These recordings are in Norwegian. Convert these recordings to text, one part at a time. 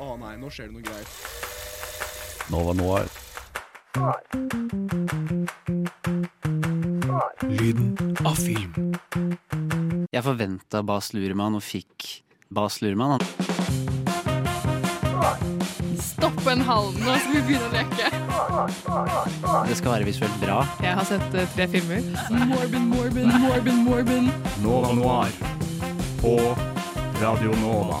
Å nei, nå skjer det noe greier. Nova Noir. Lyden av film. Jeg forventa Bas Luhrmann og fikk Bas Luhrmann. Stopp en halv nå, skal vi begynne å leke. Det skal være visuelt bra. Jeg har sett uh, tre filmer. Morbin, Morbin, Morbin, Morbin. Nova Noir. På Radio Nova.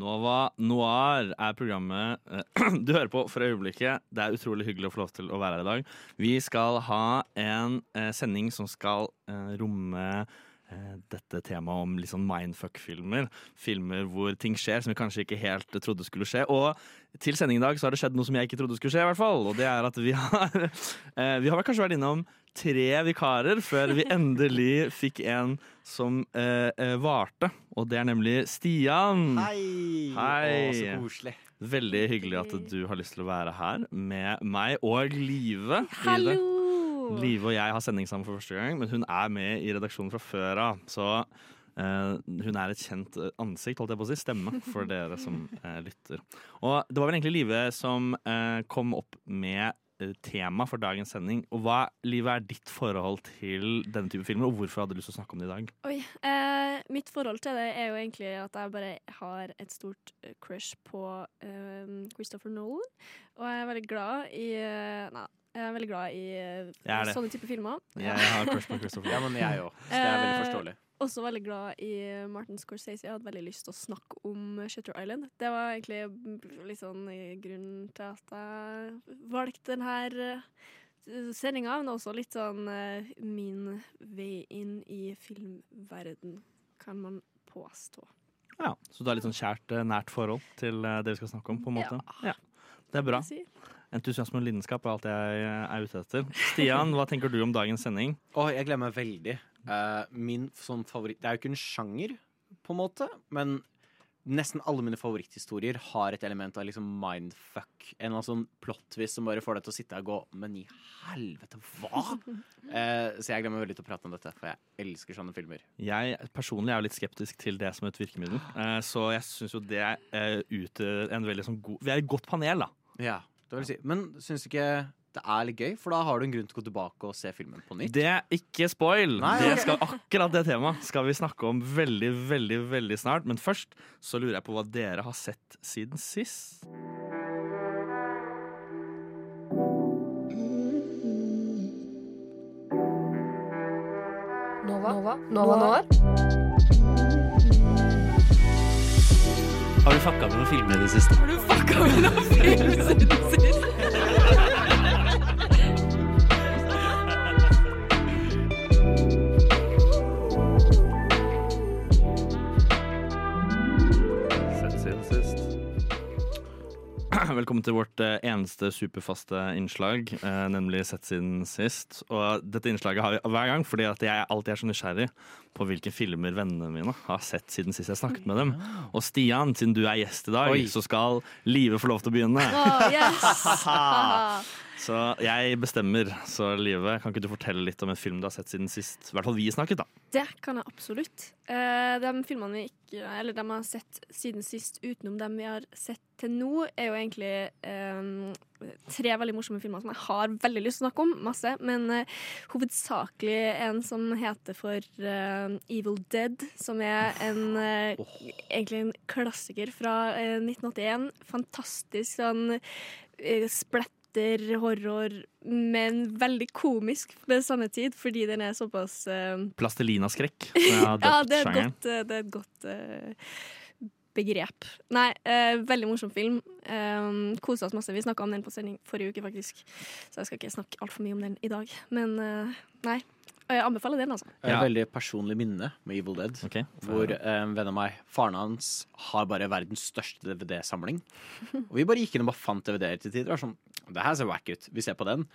Nova Noir er programmet eh, du hører på for øyeblikket. Det er utrolig hyggelig å få lov til å være her i dag. Vi skal ha en eh, sending som skal eh, romme dette temaet om litt sånn mindfuck-filmer. Filmer hvor ting skjer som vi kanskje ikke helt trodde skulle skje. Og til sending i dag så har det skjedd noe som jeg ikke trodde skulle skje, i hvert fall. Og det er at vi har, eh, vi har kanskje vært innom tre vikarer før vi endelig fikk en som eh, eh, varte. Og det er nemlig Stian. Hei! Hei. Å, så koselig. Veldig hyggelig at du har lyst til å være her med meg og Live. Hallo! Live, og jeg har sending sammen for første gang, men hun er med i redaksjonen fra før av. Så uh, hun er et kjent eh, ansikt, holdt jeg på å si, stemme, for dere som uh, lytter. Og det var vel egentlig Live som kom opp med tema for dagens sending. Og hva, livet er ditt forhold til denne type filmer, og hvorfor hadde du lyst til å snakke om det i dag? Oi. Eh, mitt forhold til det er jo egentlig at jeg bare har et stort eh, crush på eh, Christopher Nolan. Og jeg er veldig glad i eh, Nei, jeg er veldig glad i eh, sånne type filmer. Jeg har crush på Christopher. Ja, men jeg òg. Det er veldig Eh, forståelig. Også veldig glad i Martin Scorsese. Jeg hadde veldig lyst til å snakke om Shutter Island. Det var egentlig litt sånn grunnen til at jeg valgte denne sendinga, men også litt sånn eh, min vei inn i filmverden, kan man påstå. Ja, Så du har litt sånn kjært, eh, nært forhold til eh, det vi skal snakke om? på en måte? Ja. Det er bra. Entusiasme og lidenskap er alt jeg eh, er ute etter. Stian, hva tenker du om dagens sending? Oh, jeg gleder meg veldig. Eh, min sånn favoritt Det er jo ikke en sjanger, på en måte, men nesten alle mine favoritthistorier har et element av liksom mindfuck. En eller annen sånn plot-twist som bare får deg til å sitte og gå Men i helvete, hva?! Uh, så jeg glemmer veldig til å prate om dette, for jeg elsker sånne filmer. Jeg personlig er jo litt skeptisk til det som et virkemiddel. uh, Så jeg syns jo det er utgjør en veldig sånn god Vi er et godt panel, da. Ja, det vil si. Men syns du ikke det er litt gøy? For da har du en grunn til å gå tilbake og se filmen på nytt. Det er ikke spoil! Nei, det skal, akkurat det temaet skal vi snakke om veldig, veldig veldig snart. Men først så lurer jeg på hva dere har sett siden sist. Nova. Nova. Nova Nova. Har du fucka med noen filmer i det siste? Har du fucka med noen filmer i det Sett Velkommen til vårt eh, eneste superfaste innslag, eh, nemlig Sett siden sist. Og dette innslaget har vi hver gang fordi at jeg alltid er så nysgjerrig på hvilke filmer vennene mine har sett siden sist jeg snakket med dem. Og Stian, siden du er gjest i dag, Oi. så skal Live få lov til å begynne. Oh, yes! Så jeg bestemmer. Så Live, kan ikke du fortelle litt om en film du har sett siden sist? I hvert fall vi snakket, da. Det kan jeg absolutt. Eh, de filmene vi ikke Eller de har sett siden sist, utenom dem vi har sett til nå, er jo egentlig eh, tre veldig morsomme filmer som jeg har veldig lyst til å snakke om. Masse. Men eh, hovedsakelig en som heter for eh, Evil Dead, som er en oh. egentlig en klassiker fra eh, 1981. Fantastisk sånn eh, splatter, horror, men veldig komisk på samme tid, fordi den er såpass uh... Plastelinaskrekk. har ja, døpt det er et godt, eh, det er et godt uh begrep. Nei, eh, veldig morsom film. Um, Kosa oss masse. Vi snakka om den på sending forrige uke, faktisk. Så jeg skal ikke snakke altfor mye om den i dag. Men eh, nei. Og jeg anbefaler den, altså. Jeg har Ja. et veldig personlig minne med Evil Dead. Okay. Hvor eh, en venn av meg, faren hans, har bare verdens største DVD-samling. Og vi bare gikk inn og bare fant DVD-er til tider. Og var sånn, det her ser wack ut. Vi ser på den.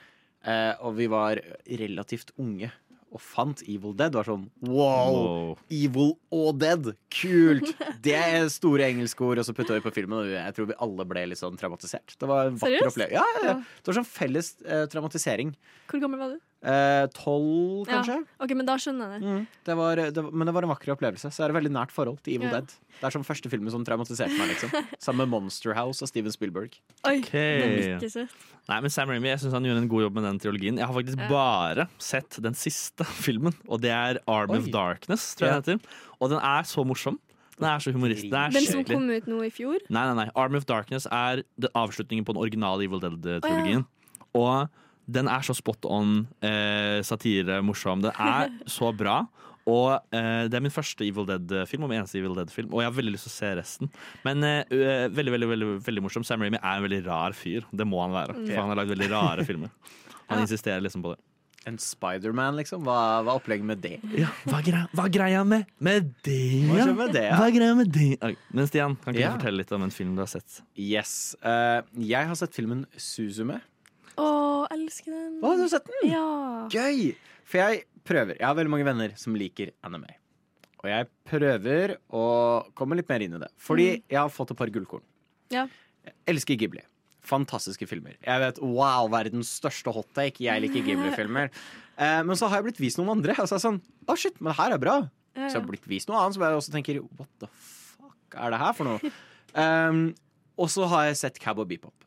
Eh, og vi var relativt unge. og fant Evil Dead, var sånn wow! Wow. Evil og dead. Kult! Det er store engelske ord, og så putta vi på filmen, og jeg tror vi alle ble litt sånn traumatisert. Det var en vakker opplevelse. Ja, ja, ja. Ja. Det var sånn felles eh, traumatisering. Hvor gammel var du? Eh, Tolv, kanskje? Ja. Ok, men da skjønner jeg det. Mm. Det var, det, var- men det var en vakker opplevelse. Så er det veldig nært forhold til Evil Ja. Dead. Det er som første filmen som traumatiserte meg, liksom. Sammen med Monster House og Steven Spielberg. Oi, okay. den er ikke søtt Nei, men Sam Raimi, jeg synes han gjorde en god jobb med den triologien Jeg har faktisk Ja. bare sett den siste filmen, og det er Army of Darkness, tror jeg det heter. Og den er så morsom. Den er så humoristisk. Den er Den som kom ut nå i fjor? Nei, nei, nei. Arm of Darkness er avslutningen på den originale Evil Dead-trilogien. Og den er så spot on, eh, satire, morsom. Den er så bra. Og eh, Det er min første Evil Dead-film, og min eneste Evil Dead-film. Og jeg har veldig lyst til å se resten. Men eh, veldig veldig, veldig, veldig morsom. Sam Raimi er en veldig rar fyr. Det må han være. For han har lagd veldig rare filmer. Han insisterer liksom på det. En Spiderman, liksom? Hva hva er opplegget med det? Ja, hva greia, hva greia med, med det? Hva med det, ja? Hva greia med det? Men Stian, kan ikke Ja. du fortelle litt om en film du har sett? Yes. Uh, jeg har sett filmen Suzume. Å, elsker den. Å, du har sett den? Ja. Gøy! For jeg prøver. Jeg har veldig mange venner som liker anime. Og jeg prøver å komme litt mer inn i det. Fordi jeg har fått et par gullkorn. Ja. Jeg elsker Ghibli. Fantastiske filmer. Jeg vet, wow, verdens største hottake. Jeg liker Ghibli-filmer. Eh, men så har jeg blitt vist noen andre, og så er jeg sånn Å, shit, men det her er bra. Ja, Så jeg har blitt vist noe annet som jeg også tenker What the fuck er det her for noe? um, og så har jeg sett Cowboy Bebop,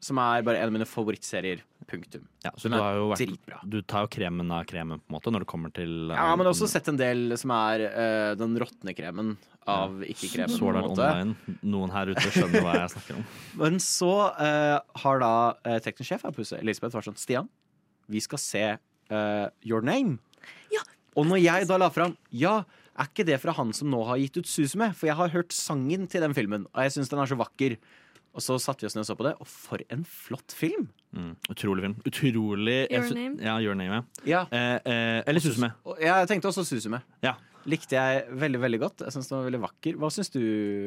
som er bare en av mine favorittserier. Punktum. Ja, så du, har jo vært, dritbra. du tar jo kremen av kremen på en måte når det kommer til Ja, men også sett en del som er uh, den råtne kremen av ikke-kremen. på Sword en Art måte. Online. Noen her ute skjønner hva jeg snakker om. Men så uh, har da uh, teknisk sjef her på huset, Elisabeth, vært sånn Stian, vi skal se uh, Your Name. Ja. Og når jeg da la fram Ja, er ikke det fra han som nå har gitt ut Susume? For jeg har hørt sangen til den filmen, og jeg syns den er så vakker. Og så satte vi oss ned og så på det, og for en flott film! Mm, utrolig film. Utrolig Your Name. Ja, Your Name, ja. Ja, Eh, eh, eller Susume. Ja, jeg tenkte også Susume. Ja. Likte jeg veldig veldig godt. Jeg synes den var veldig vakker. Hva syns du,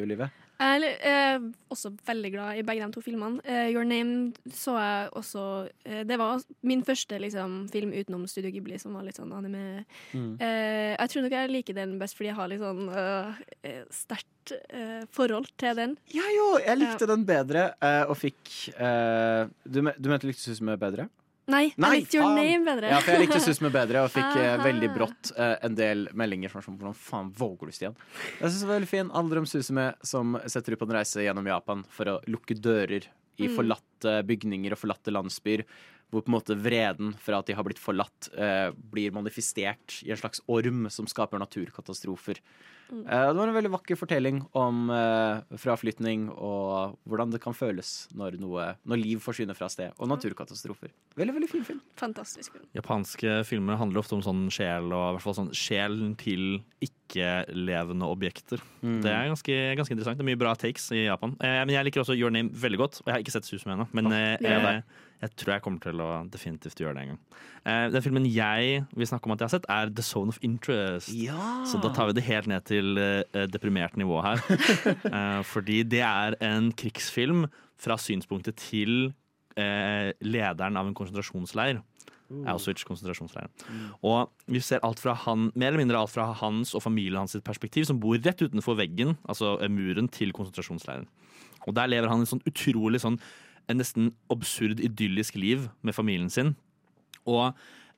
Live? Jeg er eh, også veldig glad i begge de to filmene. Eh, Your Name så jeg også eh, Det var min første liksom, film utenom Studio Ghibli som var litt sånn anime. Mm. Eh, jeg tror nok jeg liker den best fordi jeg har litt sånn eh, sterkt forhold til den. Ja jo, jeg likte den bedre, og fikk du, du mente du likte Suzume bedre? Nei, Nei, jeg likte Your faen. Name bedre. Ja, for jeg likte Susme bedre, og fikk eh, Aha. veldig brått eh, en del meldinger som var sånn Hvordan faen våger du, Stian? Jeg synes det var veldig fin. Handler om Suzume som setter ut på en reise gjennom Japan for å lukke dører i Mm. forlatte bygninger og forlatte landsbyer. Hvor på en måte vreden fra at de har blitt forlatt, eh, blir manifestert i en slags orm som skaper naturkatastrofer. Mm. Eh, det var en veldig vakker fortelling om eh, fraflytning og hvordan det kan føles når, noe, når liv forsvinner fra sted, og naturkatastrofer. Veldig, veldig fin film. Fantastisk film. Japanske filmer handler ofte om sånn sjel, og i hvert fall sånn sjelen til ikke-levende objekter. Mm. Det er ganske, ganske interessant. Det er mye bra takes i Japan. Eh, men jeg liker også Your Name veldig godt, og jeg har ikke sett Susum ennå. Men jeg, er jeg, jeg tror jeg kommer til å definitivt gjøre det en gang. Eh, den filmen jeg vil snakke om at jeg har sett, er The Zone of Interest. Ja! Så da tar vi det helt ned til eh, deprimert nivå her. Eh, fordi det er en krigsfilm fra synspunktet til eh, lederen av en konsentrasjonsleir. Auschwitz konsentrasjonsleiren. Og vi ser alt fra han, mer eller mindre alt fra hans og familien hans sitt perspektiv, som bor rett utenfor veggen, altså eh, muren, til konsentrasjonsleiren. Og der lever han en sånn utrolig sånn en nesten absurd idyllisk liv med familien sin. Og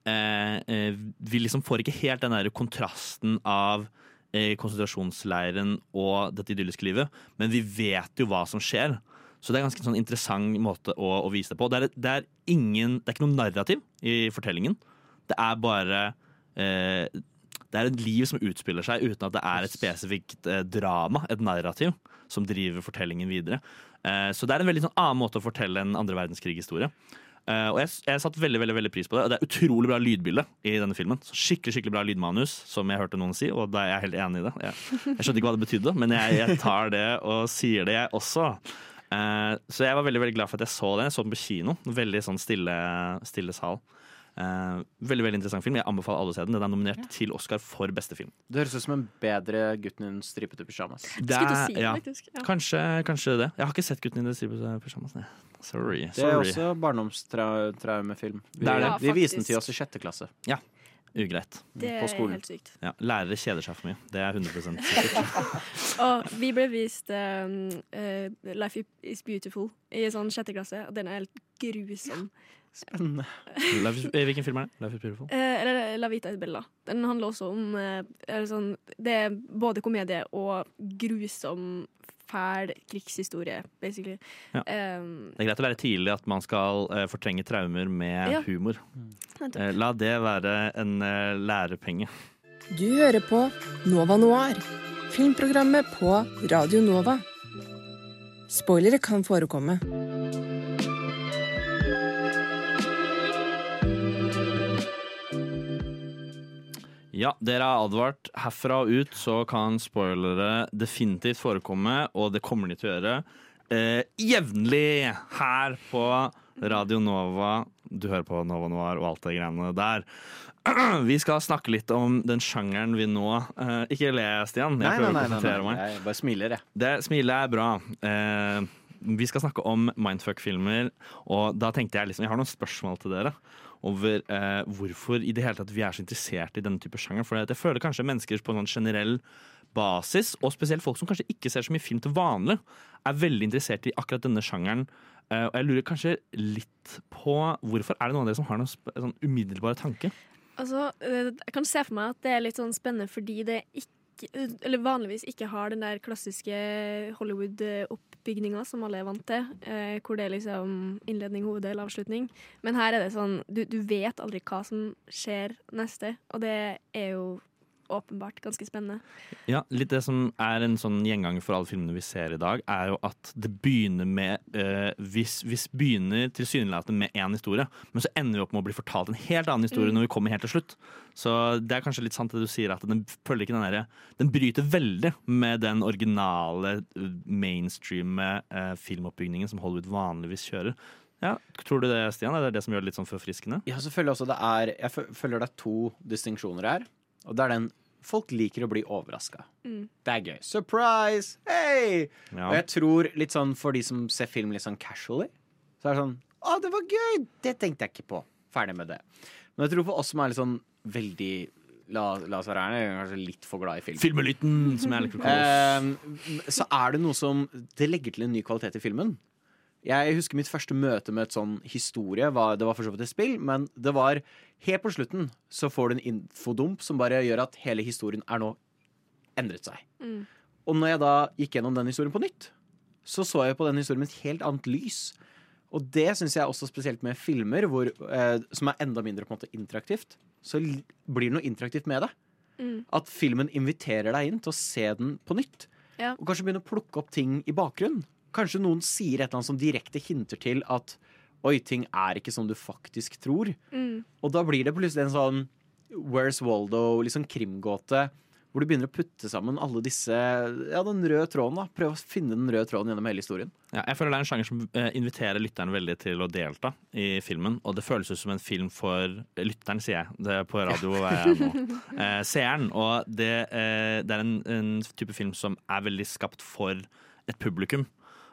eh, eh, vi liksom får ikke helt den der kontrasten av eh, konsentrasjonsleiren og dette idylliske livet, men vi vet jo hva som skjer. Så det er en ganske sånn interessant måte å, å vise det på. Det er, det, er ingen, det er ikke noe narrativ i fortellingen. Det er bare eh, Det er et liv som utspiller seg uten at det er et spesifikt eh, drama, et narrativ, som driver fortellingen videre. Eh, så det er en veldig sånn annen måte å fortelle en andre verdenskrig-historie. Eh, og jeg, jeg satt veldig veldig, veldig pris på det. Og det er utrolig bra lydbilde i denne filmen. Så skikkelig skikkelig bra lydmanus, som jeg hørte noen si, og da er jeg helt enig i det. Jeg, jeg skjønte ikke hva det betydde, men jeg, jeg tar det og sier det, jeg også. Eh, så jeg var veldig veldig glad for at jeg så den. Jeg så den på kino. Veldig sånn stille, stille sal. Eh, veldig veldig interessant film. Jeg anbefaler alle å se den. Den er nominert til Oscar for beste film. Det høres ut som en bedre gutten i stripete pysjamas. Si ja, faktisk. Ja. kanskje, kanskje det. Jeg har ikke sett Gutten i den stripete pyjamas. Sorry, Sorry. Det er også barndomstraumefilm. Vi, Det det. Ja, vi viste den til oss i sjette klasse. Ja, ugreit. Det er helt sykt. Ja, lærere kjeder seg for mye. Det er 100 sikkert. Og vi ble vist um, uh, Life is Beautiful i sånn sjette klasse, og den er helt grusom. Spennende. Eh, Hvilken film er det? Life is Beautiful? Eh, eller La Vita et Bella. Den handler også om eh, er det sånn, Det er både komedie og grusom, fæl krigshistorie, basically. Ja. Um, Det er greit å være tidlig at man skal uh, fortrenge traumer med Ja. humor. Mm. Eh, la det være en uh, lærepenge. Du hører på Nova Noir, filmprogrammet på Radio Nova. Spoilere kan forekomme. Ja, dere har advart. Herfra og ut så kan spoilere definitivt forekomme, og det kommer de til å gjøre eh, jevnlig her på Radio Nova. Du hører på Nova Noir og alt det greiene der. Vi skal snakke litt om den sjangeren vi nå eh, Ikke le, Stian. Jeg Nei, nei, prøver å nei, nei, konsentrere nei. meg. Jeg bare smiler, jeg. Det smilet er bra. Eh, vi skal snakke om mindfuck-filmer, og da tenkte jeg liksom Jeg har noen spørsmål til dere over eh, hvorfor i det hele tatt vi er så interessert i denne type sjanger. For jeg føler kanskje mennesker på en sånn generell basis, og spesielt folk som kanskje ikke ser så mye film til vanlig, er veldig interessert i akkurat denne sjangeren. Eh, og jeg lurer kanskje litt på hvorfor er det noen av dere som har noen sånn umiddelbare tanke? Altså, eh, jeg kan se for meg at det er litt sånn spennende fordi det ikke eller vanligvis ikke har den der klassiske Hollywood-oppbygninga som alle er vant til, eh, hvor det er liksom innledning, hoveddel, avslutning. Men her er det sånn du, du vet aldri hva som skjer neste, og det er jo åpenbart ganske spennende. Ja, litt det som er en sånn gjenganger for alle filmene vi ser i dag, er jo at det begynner med eh, hvis, hvis begynner tilsynelatende med én historie, men så ender vi opp med å bli fortalt en helt annen historie Mm. når vi kommer helt til slutt. Så det er kanskje litt sant det du sier, at den følger ikke den derre Den bryter veldig med den originale eh, mainstreame eh, filmoppbygningen som Hollywood vanligvis kjører. Ja, Tror du det, Stian? Er det det som gjør det litt sånn forfriskende? Ja, så føler jeg også det er Jeg føler det er to distinksjoner her. Og det er den folk liker å bli overraska. Mm. Det er gøy. Surprise! Hey! Ja. Og jeg tror litt sånn for de som ser film litt sånn casually, så er det sånn Å, det var gøy! Det tenkte jeg ikke på. Ferdig med det. Men jeg tror for oss som er litt sånn veldig La, la oss være ærlige, kanskje litt for glad i film. Filmelytten, som jeg liker å kalle oss. Ehm, så er det noe som Det legger til en ny kvalitet i filmen. Jeg husker mitt første møte med et sånn historie. Var, det var for så vidt et spill, men det var helt på slutten så får du en infodump som bare gjør at hele historien er nå endret seg. Mm. Og når jeg da gikk gjennom den historien på nytt, så så jeg på den historien med et helt annet lys. Og det syns jeg også spesielt med filmer hvor, eh, som er enda mindre på en måte interaktivt. Så blir det noe interaktivt med det. Mm. At filmen inviterer deg inn til å se den på nytt. Ja. Og kanskje begynne å plukke opp ting i bakgrunnen. Kanskje noen sier et eller annet som direkte hinter til at oi, ting er ikke som du faktisk tror. Mm. Og da blir det plutselig en sånn Where's Waldo, liksom krimgåte, hvor du begynner å putte sammen alle disse Ja, den røde tråden, da. Prøve å finne den røde tråden gjennom hele historien. Ja, jeg føler det er en sjanger som eh, inviterer lytteren veldig til å delta i filmen. Og det føles ut som en film for lytteren, sier jeg. Det er på radio er jeg nå. Eh, seeren. Og det, eh, det er en, en type film som er veldig skapt for et publikum.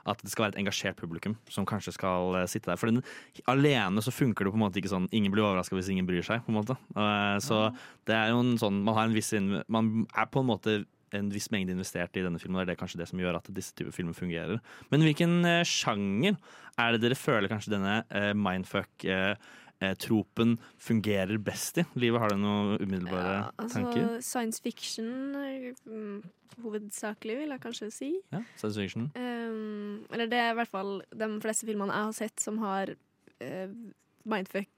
At det skal være et engasjert publikum som kanskje skal eh, sitte der. For den, alene så funker det på en måte ikke sånn Ingen blir overraska hvis ingen bryr seg. på en måte Eh, Så det er jo en sånn Man har en viss Man er på en måte en viss mengde investert i denne filmen. og Det er kanskje det som gjør at disse typer filmer fungerer. Men hvilken eh, sjanger er det dere føler kanskje denne eh, mindfuck-tropen fungerer best i? Livet, har du noen umiddelbare Ja, altså, tanker? Science fiction eh, hovedsakelig, vil jeg kanskje si. Ja, science fiction? Um, eller det er i hvert fall de fleste filmene jeg har sett som har uh, mindfuck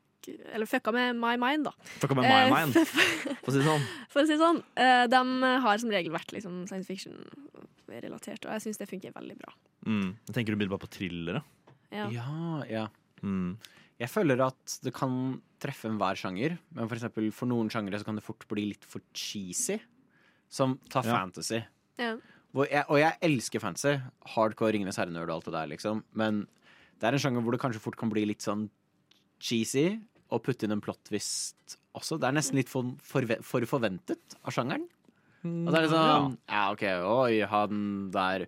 Eller fucka med my mind, da. Fucka med my Eh, mind, for å si det sånn. For å si det sånn. eh, de har som regel vært liksom, science fiction-relatert, og jeg syns det funker veldig bra. Mm. Jeg tenker umiddelbart på thrillere. Ja. Ja, ja. Mm. Jeg føler at det kan treffe enhver sjanger, men for eksempel for noen sjangere så kan det fort bli litt for cheesy. Som ta Ja. fantasy. Ja. Hvor jeg, og jeg elsker fantasy. Hardcore Ringenes herrenerd og alt det der, liksom. Men det er en sjanger hvor det kanskje fort kan bli litt sånn cheesy, og putte inn en plot twist også. Det er nesten litt for, for, for forventet av sjangeren. Og det er litt sånn Ja, OK, oi, han der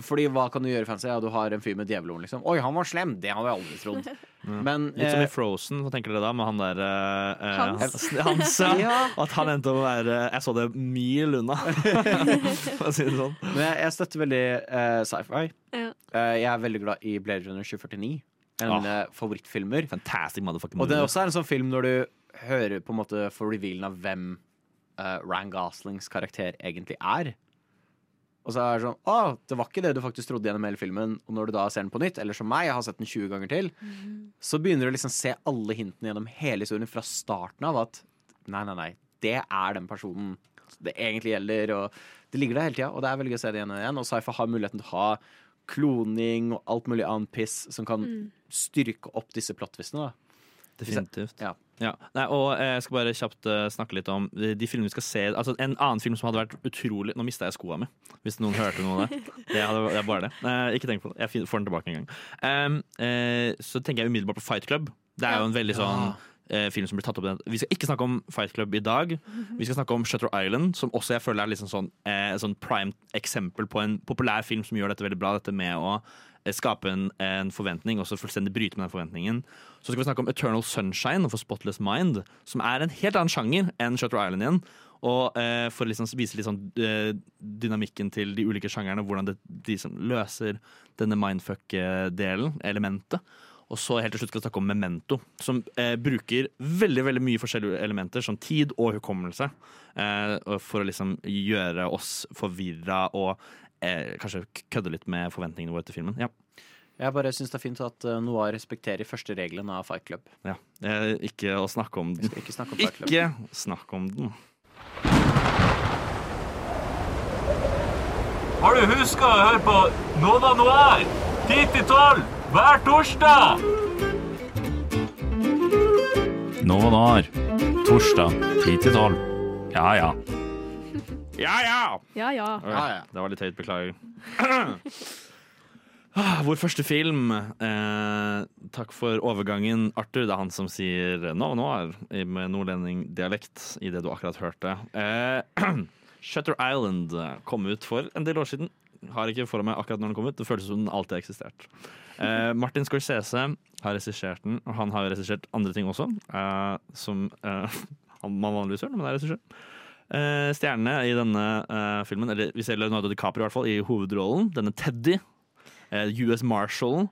Fordi hva kan du gjøre fancy? Ja, du har en fyr med djevelhorn, liksom. Oi, han var slem! Det hadde jeg aldri trodd. Men Litt som eh, i Frozen, hva tenker dere da? Med han der eh, eh, Hans. Hans ja. Ja. At han endte opp å være Jeg så det mil unna, for å si det sånn. Men jeg, jeg støtter veldig eh, sci-fi. Ja. Eh, jeg er veldig glad i Blade Runner 2049. En av Ah. mine favorittfilmer. Fantastic motherfucking Og det er også en sånn film når du hører på en måte for revealen av hvem eh, Ryan Goslings karakter egentlig er. Og så er det sånn Å, det var ikke det du faktisk trodde gjennom hele filmen. Og når du da ser den på nytt, eller som meg, jeg har sett den 20 ganger til, så begynner du liksom se alle hintene gjennom hele historien fra starten av at nei, nei, nei, det er den personen det egentlig gjelder. Og det ligger der hele tida, og det er veldig gøy å se det igjen og igjen. Og Sci-Fi har muligheten til å ha kloning og alt mulig annet piss som kan styrke opp disse plottvistene. da. Definitivt. Ja. Ja. Nei, og eh, jeg skal bare kjapt eh, snakke litt om de, filmene vi skal se Altså En annen film som hadde vært utrolig Nå mista jeg skoa mi, hvis noen hørte noe av det. Det, hadde, det er bare det. Eh, ikke tenk på det. Jeg får den tilbake en gang. Um, eh, så tenker jeg umiddelbart på Fight Club. Det er jo en veldig sånn eh, film som blir tatt opp. Vi skal ikke snakke om Fight Club i dag. Vi skal snakke om Shutter Island, som også jeg føler er liksom sånn, eh, sånn prime eksempel på en populær film som gjør dette veldig bra. Dette med å eh, skape en, en forventning og så fullstendig bryte med den forventningen. Så skal vi snakke om Eternal Sunshine for Spotless Mind, som er en helt annen sjanger enn Shutter Island igjen. Og eh, for å liksom vise litt sånn eh, dynamikken til de ulike sjangerne, hvordan det, de som løser denne mindfuck-delen, elementet. Og så helt til slutt skal vi snakke om Memento, som eh, bruker veldig veldig mye forskjellige elementer, som tid og hukommelse, eh, for å liksom gjøre oss forvirra og eh, kanskje kødde litt med forventningene våre til filmen. Ja. Jeg bare syns det er fint at uh, Noir respekterer første regelen av Fight Club. ja. Eh, ikke å snakke om den. Ikke snakke om Fight Club. Ikke snakk om den. Har du huska å høre på Nova Noir 10 til 12 hver torsdag? Nova Noir. Torsdag 10 til 12. Ja ja. Ja, ja! Ja, ja. Oi, Ja, ja. Det var litt høyt, beklager. Ah, Vår første film. Eh, takk for overgangen, Arthur. Det er han som sier Nova Noir i- med nordlendingdialekt i det du akkurat hørte. Eh, Shutter Island kom ut for en del år siden. Har ikke for meg akkurat når den kom ut. Det føles som den alltid har eksistert. Eh, Martin Scorsese har regissert den, og han har jo regissert andre ting også. Uh, som uh, han man vanligvis gjør når man er regissør. Stjernene i denne filmen, eller vi ser Leonardo DiCaprio i hvert fall, i hovedrollen. Denne Teddy, US Marshal,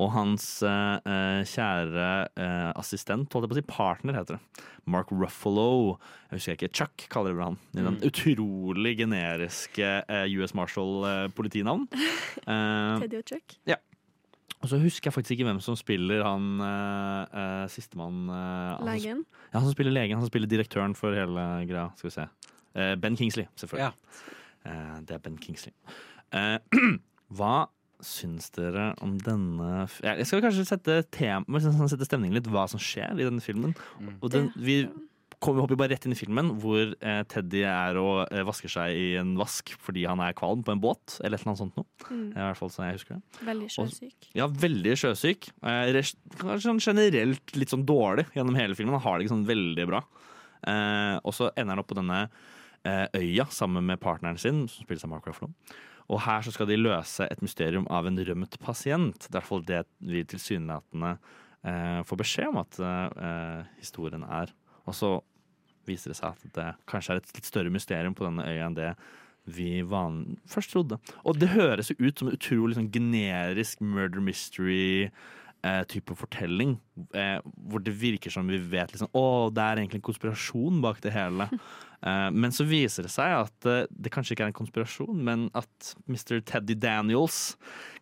og hans kjære assistent, holdt jeg på å si, partner heter det. Mark Ruffalo. Jeg husker ikke, Chuck kaller vi han. I den utrolig generiske US Marshal-politinavn. Eh, Teddy og Chuck. Og så husker jeg faktisk ikke hvem som spiller han uh, uh, sistemann. han Legen. ja, han som spiller legen. Han som spiller direktøren for hele greia. Skal vi se. Uh, ben Kingsley, selvfølgelig. Eh, det er Ben Kingsley. Eh, hva syns dere om denne Jeg skal kanskje sette, tema, sette stemningen litt, hva som skjer i denne filmen. Og den, vi kommer, hopper bare rett inn i filmen hvor eh, Teddy er og eh, vasker seg i en vask fordi han er kvalm på en båt, eller et eller annet sånt noe. Mm. I hvert fall sånn jeg husker det. Veldig sjøsyk. Ja, veldig sjøsyk. Eh, Kanskje sånn generelt litt sånn dårlig gjennom hele filmen. Han har det ikke sånn veldig bra. Eh, og så ender han opp på denne eh, øya sammen med partneren sin, som spilles av Mark Ruffalo. Og her så skal de løse et mysterium av en rømt pasient. Det er i hvert fall det vi tilsynelatende eh, får beskjed om at eh, historien er. Og så viser det seg at det kanskje er et litt større mysterium på denne øya enn det vi van først trodde. Og det høres jo ut som en utrolig sånn generisk murder mystery. Eh, type fortelling eh, hvor det virker som vi vet liksom, Å, det er egentlig en konspirasjon bak det hele. Eh, men så viser det seg at eh, det kanskje ikke er en konspirasjon, men at Mr. Teddy Daniels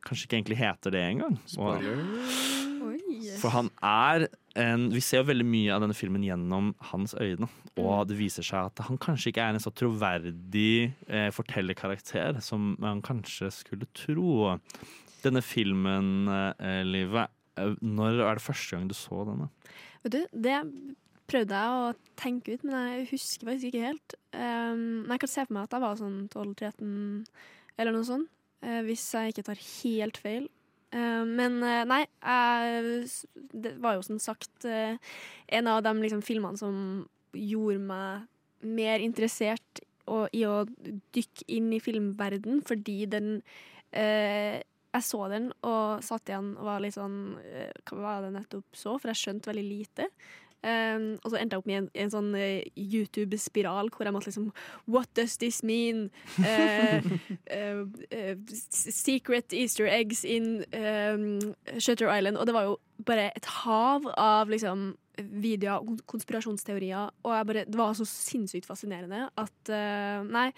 kanskje ikke egentlig heter det engang. Og-. For han er en Vi ser jo veldig mye av denne filmen gjennom hans øyne. Og det viser seg at han kanskje ikke er en så troverdig eh, fortellerkarakter som man kanskje skulle tro. Denne filmen, eh, Livet, eh, når er det første gang du så denne? Vet du, det prøvde jeg å tenke ut, men jeg husker faktisk ikke helt. Um, men jeg kan se for meg at jeg var sånn 12-13 eller noe sånt, Uh, hvis jeg ikke tar helt feil. Eh, men eh, nei, det var jo som sagt eh, en av de liksom, filmene som gjorde meg mer interessert i å dykke inn i filmverden, fordi den jeg så den og satt igjen og var litt sånn Hva var det nettopp så? For jeg skjønte veldig lite. Um, og så endte jeg opp med en, en sånn uh, YouTube-spiral hvor jeg måtte liksom What does this mean? Uh, uh, secret easter eggs in um, Shutter Island. Og det var jo bare et hav av liksom videoer og konspirasjonsteorier. Og jeg bare, det var så sinnssykt fascinerende at Nei.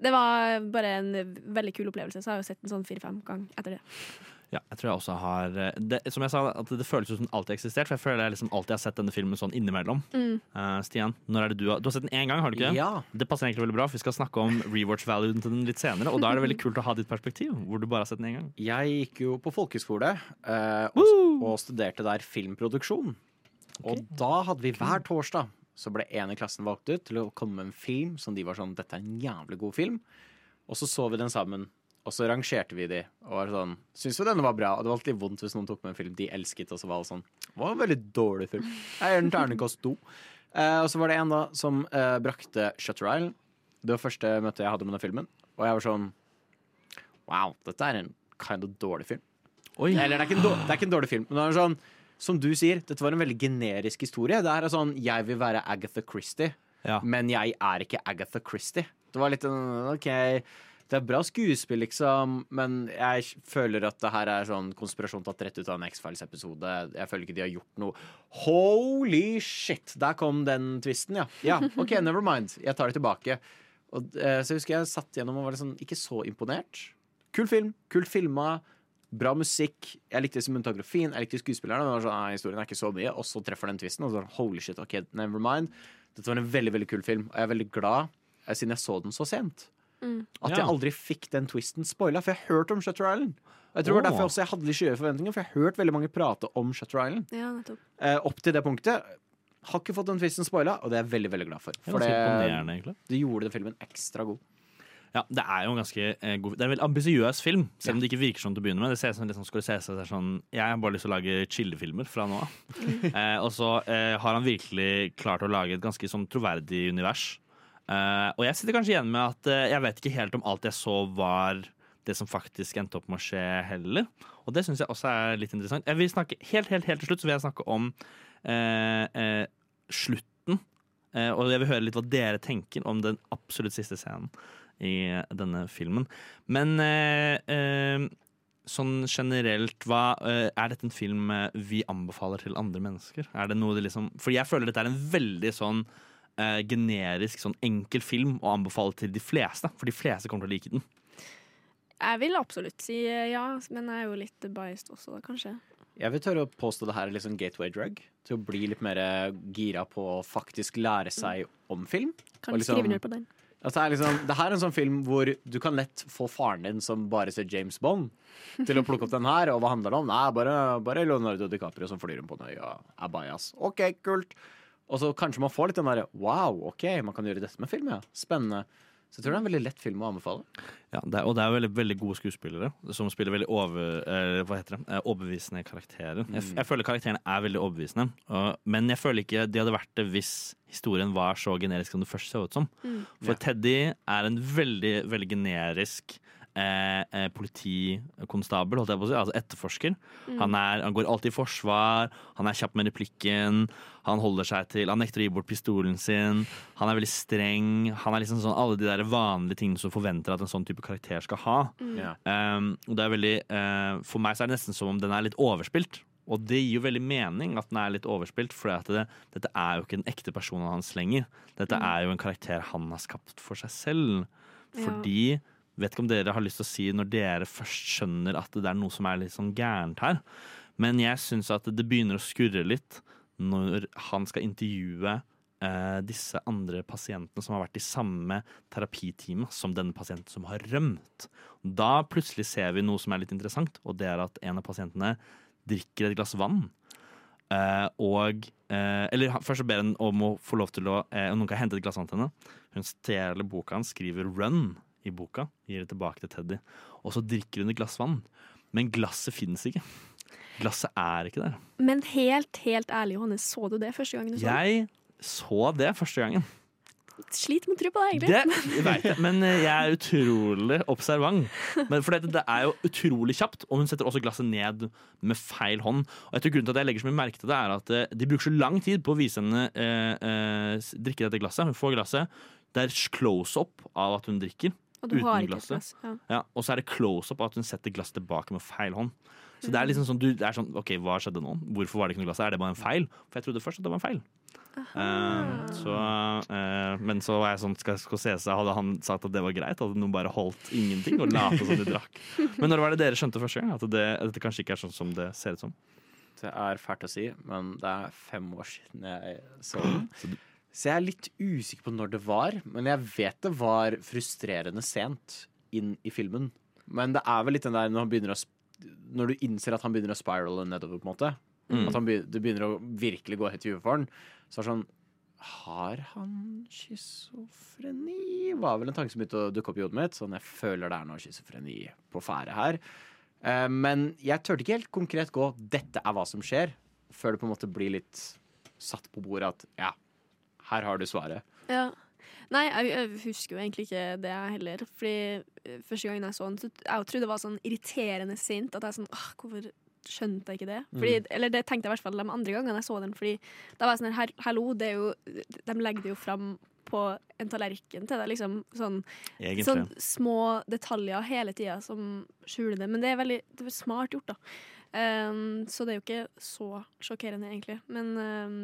Det var bare en veldig kul opplevelse, så jeg har jo sett den sånn fire-fem ganger etter det. Ja, jeg tror jeg også har eh, det, Som jeg sa, at det føles ut som den alltid har eksistert. For jeg føler jeg liksom alltid har sett denne filmen sånn innimellom. Mm. Uh, Stian, når er det du har Du har sett den én gang, har du ikke? Ja. Det passer egentlig veldig bra, for vi skal snakke om rewatch-valuen til den litt senere. Og da er det veldig kult å ha ditt perspektiv, hvor du bare har sett den én gang. Jeg gikk jo på folkehøyskole uh, og, og studerte der filmproduksjon. Og da hadde vi hver torsdag så ble en i klassen valgt ut til å komme med en film som de var sånn Dette er en jævlig god film. Og så så vi den sammen. Og så rangerte vi de. Og var sånn Syns vi denne var bra? Og det var alltid vondt hvis noen tok med en film de elsket, og så var det sånn Det var en veldig dårlig film. Jeg gjør den terningkast to. Eh, og så var det en da som eh, brakte Shutter Island. Det var første møte jeg hadde med den filmen. Og jeg var sånn Wow, dette er en kind of dårlig film. Eller det er, ikke en dårlig, det ikke en dårlig film, men det er sånn Som du sier, dette var en veldig generisk historie. Det her er sånn Jeg vil være Agatha Christie, men jeg er ikke Agatha Christie. Det var litt en OK, det er bra skuespill, liksom, men jeg føler at det her er sånn konspirasjon tatt rett ut av en X-Files-episode. Jeg føler ikke de har gjort noe Holy shit! Der kom den twisten, ja. Ja, OK, never mind. Jeg tar det tilbake. Og, eh, så jeg husker jeg satt gjennom og var liksom ikke så imponert. Kul film, kult filma, bra musikk. Jeg likte cinematografien, jeg likte skuespillerne. Men sånn, «Nei, historien er ikke så mye. Og så treffer den twisten, og så sånn, holy shit, ok, never mind. Dette var en veldig veldig kul film, og jeg er veldig glad eh, siden jeg så den så sent. Mm. At Ja. jeg aldri fikk den twisten spoila, for jeg har hørt om Shutter Island. Jeg tror det var derfor også jeg hadde litt skyhøye forventninger, for jeg har hørt veldig mange prate om Shutter Island. Ja. Eh, opp til det punktet. Har ikke fått den twisten spoila, og det er jeg veldig veldig glad for. Det For det, det gjorde den filmen ekstra god. Ja, Det er jo en ganske eh, god Det er en veldig ambisiøs film, selv om det ikke virker sånn til å begynne med. Det ser ut som liksom, skal du se seg det er sånn Jeg har bare lyst til å lage chillefilmer fra nå av. eh, og så eh, har han virkelig klart å lage et ganske sånn troverdig univers. Eh, og jeg sitter kanskje igjen med at uh, jeg vet ikke helt om alt jeg så var det som faktisk endte opp med å skje heller. Og det syns jeg også er litt interessant. Jeg vil snakke Helt, helt, helt til slutt så vil jeg snakke om uh, slutten. Og jeg vil høre litt hva dere tenker om den absolutt siste scenen i denne filmen. Men sånn generelt, hva, er dette en film vi anbefaler til andre mennesker? Er det noe det liksom For jeg føler dette er en veldig sånn eh, generisk, sånn enkel film å anbefale til de fleste. For de fleste kommer til å like den. Jeg vil absolutt si eh, ja, men jeg er jo litt biased også, da, kanskje. Jeg vil tørre å påstå det her er litt sånn gateway drug. Til å bli litt mer gira på å faktisk lære seg om film. Kan du liksom- skrive ned på den. Altså, det, er liksom, det her er en sånn film hvor du kan lett få faren din som bare ser James Bond, til å plukke opp den her. Og hva handler det om? Nei, bare, bare Leonardo DiCaprio som flyr rundt på en øy og er bajas. OK, kult. Og så kanskje man får litt den derre wow, OK, man kan gjøre dette med film, ja. Spennende. Så jeg tror det er en veldig lett film å anbefale. Ja, det er, og det er veldig, veldig gode skuespillere som spiller veldig over, eh, hva heter det? Eh, overbevisende karakterer. Jeg, jeg føler karakterene er veldig overbevisende, og, men jeg føler ikke de hadde vært det hvis historien var så generisk som det først så ut som. Mm. For Teddy er en veldig, veldig generisk eh, eh, politikonstabel, holdt jeg på å si, altså etterforsker. Mm. Han, er, han går alltid i forsvar, han er kjapp med replikken, han holder seg til Han nekter å gi bort pistolen sin, han er veldig streng. Han er liksom sånn alle de der vanlige tingene som forventer at en sånn type karakter skal ha. Mm. Um, og det er veldig uh, For meg så er det nesten som om den er litt overspilt. Og det gir jo veldig mening at den er litt overspilt, for det, dette er jo ikke den ekte personen hans lenger. Dette Mm. er jo en karakter han har skapt for seg selv. Ja. Vet ikke om dere har lyst til å si når dere først skjønner at det er noe som er litt sånn gærent her. Men jeg syns at det begynner å skurre litt når han skal intervjue eh, disse andre pasientene som har vært i samme terapitime som denne pasienten som har rømt. Da plutselig ser vi noe som er litt interessant, og det er at en av pasientene drikker et glass vann. Eh, og eh, Eller først så ber han om å få lov til å eh, noen kan hente et glass vann til henne. Hun stjeler boka hans, skriver 'run' i boka, gir det tilbake til Teddy. Og så drikker hun et glass vann. Men glasset finnes ikke. Glasset er ikke der. Men helt, helt ærlig, Johannes, så du det første gangen du så det? Jeg så det første gangen. sliter med å tro på det, egentlig. Det vet jeg, men eh, jeg er utrolig observant. Men for det, det er jo utrolig kjapt, og hun setter også glasset ned med feil hånd. Og jeg tror Grunnen til at jeg legger så mye merke til det, er at eh, de bruker så lang tid på å vise henne eh, eh, drikke dette glasset. Hun får glasset. Det er close-up av at hun drikker. Og du uten har ikke glasset. glass. Ja. Ja, og så er det close-up at hun setter glasset tilbake med feil hånd. Så det er liksom sånn, du, det er sånn, ok, hva skjedde nå? Hvorfor var det ikke noe glass? Er det bare en feil? For jeg trodde først at det var en feil. Uh, så, uh, men så var jeg sånn, skal Scorsese, hadde han sagt at det var greit? Hadde noen bare holdt ingenting og late som de drakk? Men når var det dere skjønte første gang at det, at dette kanskje ikke er sånn som det ser ut som? Det er fælt å si, men det er fem år siden jeg så den. Så jeg er litt usikker på når det var, men jeg vet det var frustrerende sent inn i filmen. Men det er vel litt den der når, han å, når du innser at han begynner å spirale nedover, på en måte. Mm. At han be, det begynner å virkelig gå helt i huet for han. Så er det sånn Har han schizofreni? Var vel en tanke som begynte å dukke opp i hodet mitt. Sånn, jeg føler det er noe schizofreni på ferde her. Eh, men jeg turte ikke helt konkret gå 'dette er hva som skjer', før det på en måte blir litt satt på bordet at ja, her har du svaret. Ja. Nei, jeg, jeg husker jo egentlig ikke det jeg heller. Fordi eh, første gangen jeg så den, så jeg trodde det var sånn irriterende sint. At jeg sånn Åh, hvorfor skjønte jeg ikke det? Fordi, Mm. Eller det tenkte jeg i hvert fall de andre gangene jeg så den. Fordi da var jeg sånn her, "Her- hallo, det er jo De legger det jo fram på en tallerken til deg, liksom. Sånn, sånn små detaljer hele tida som skjuler det. Men det er veldig det er smart gjort, da. Um, så det er jo ikke så sjokkerende, egentlig. Men um,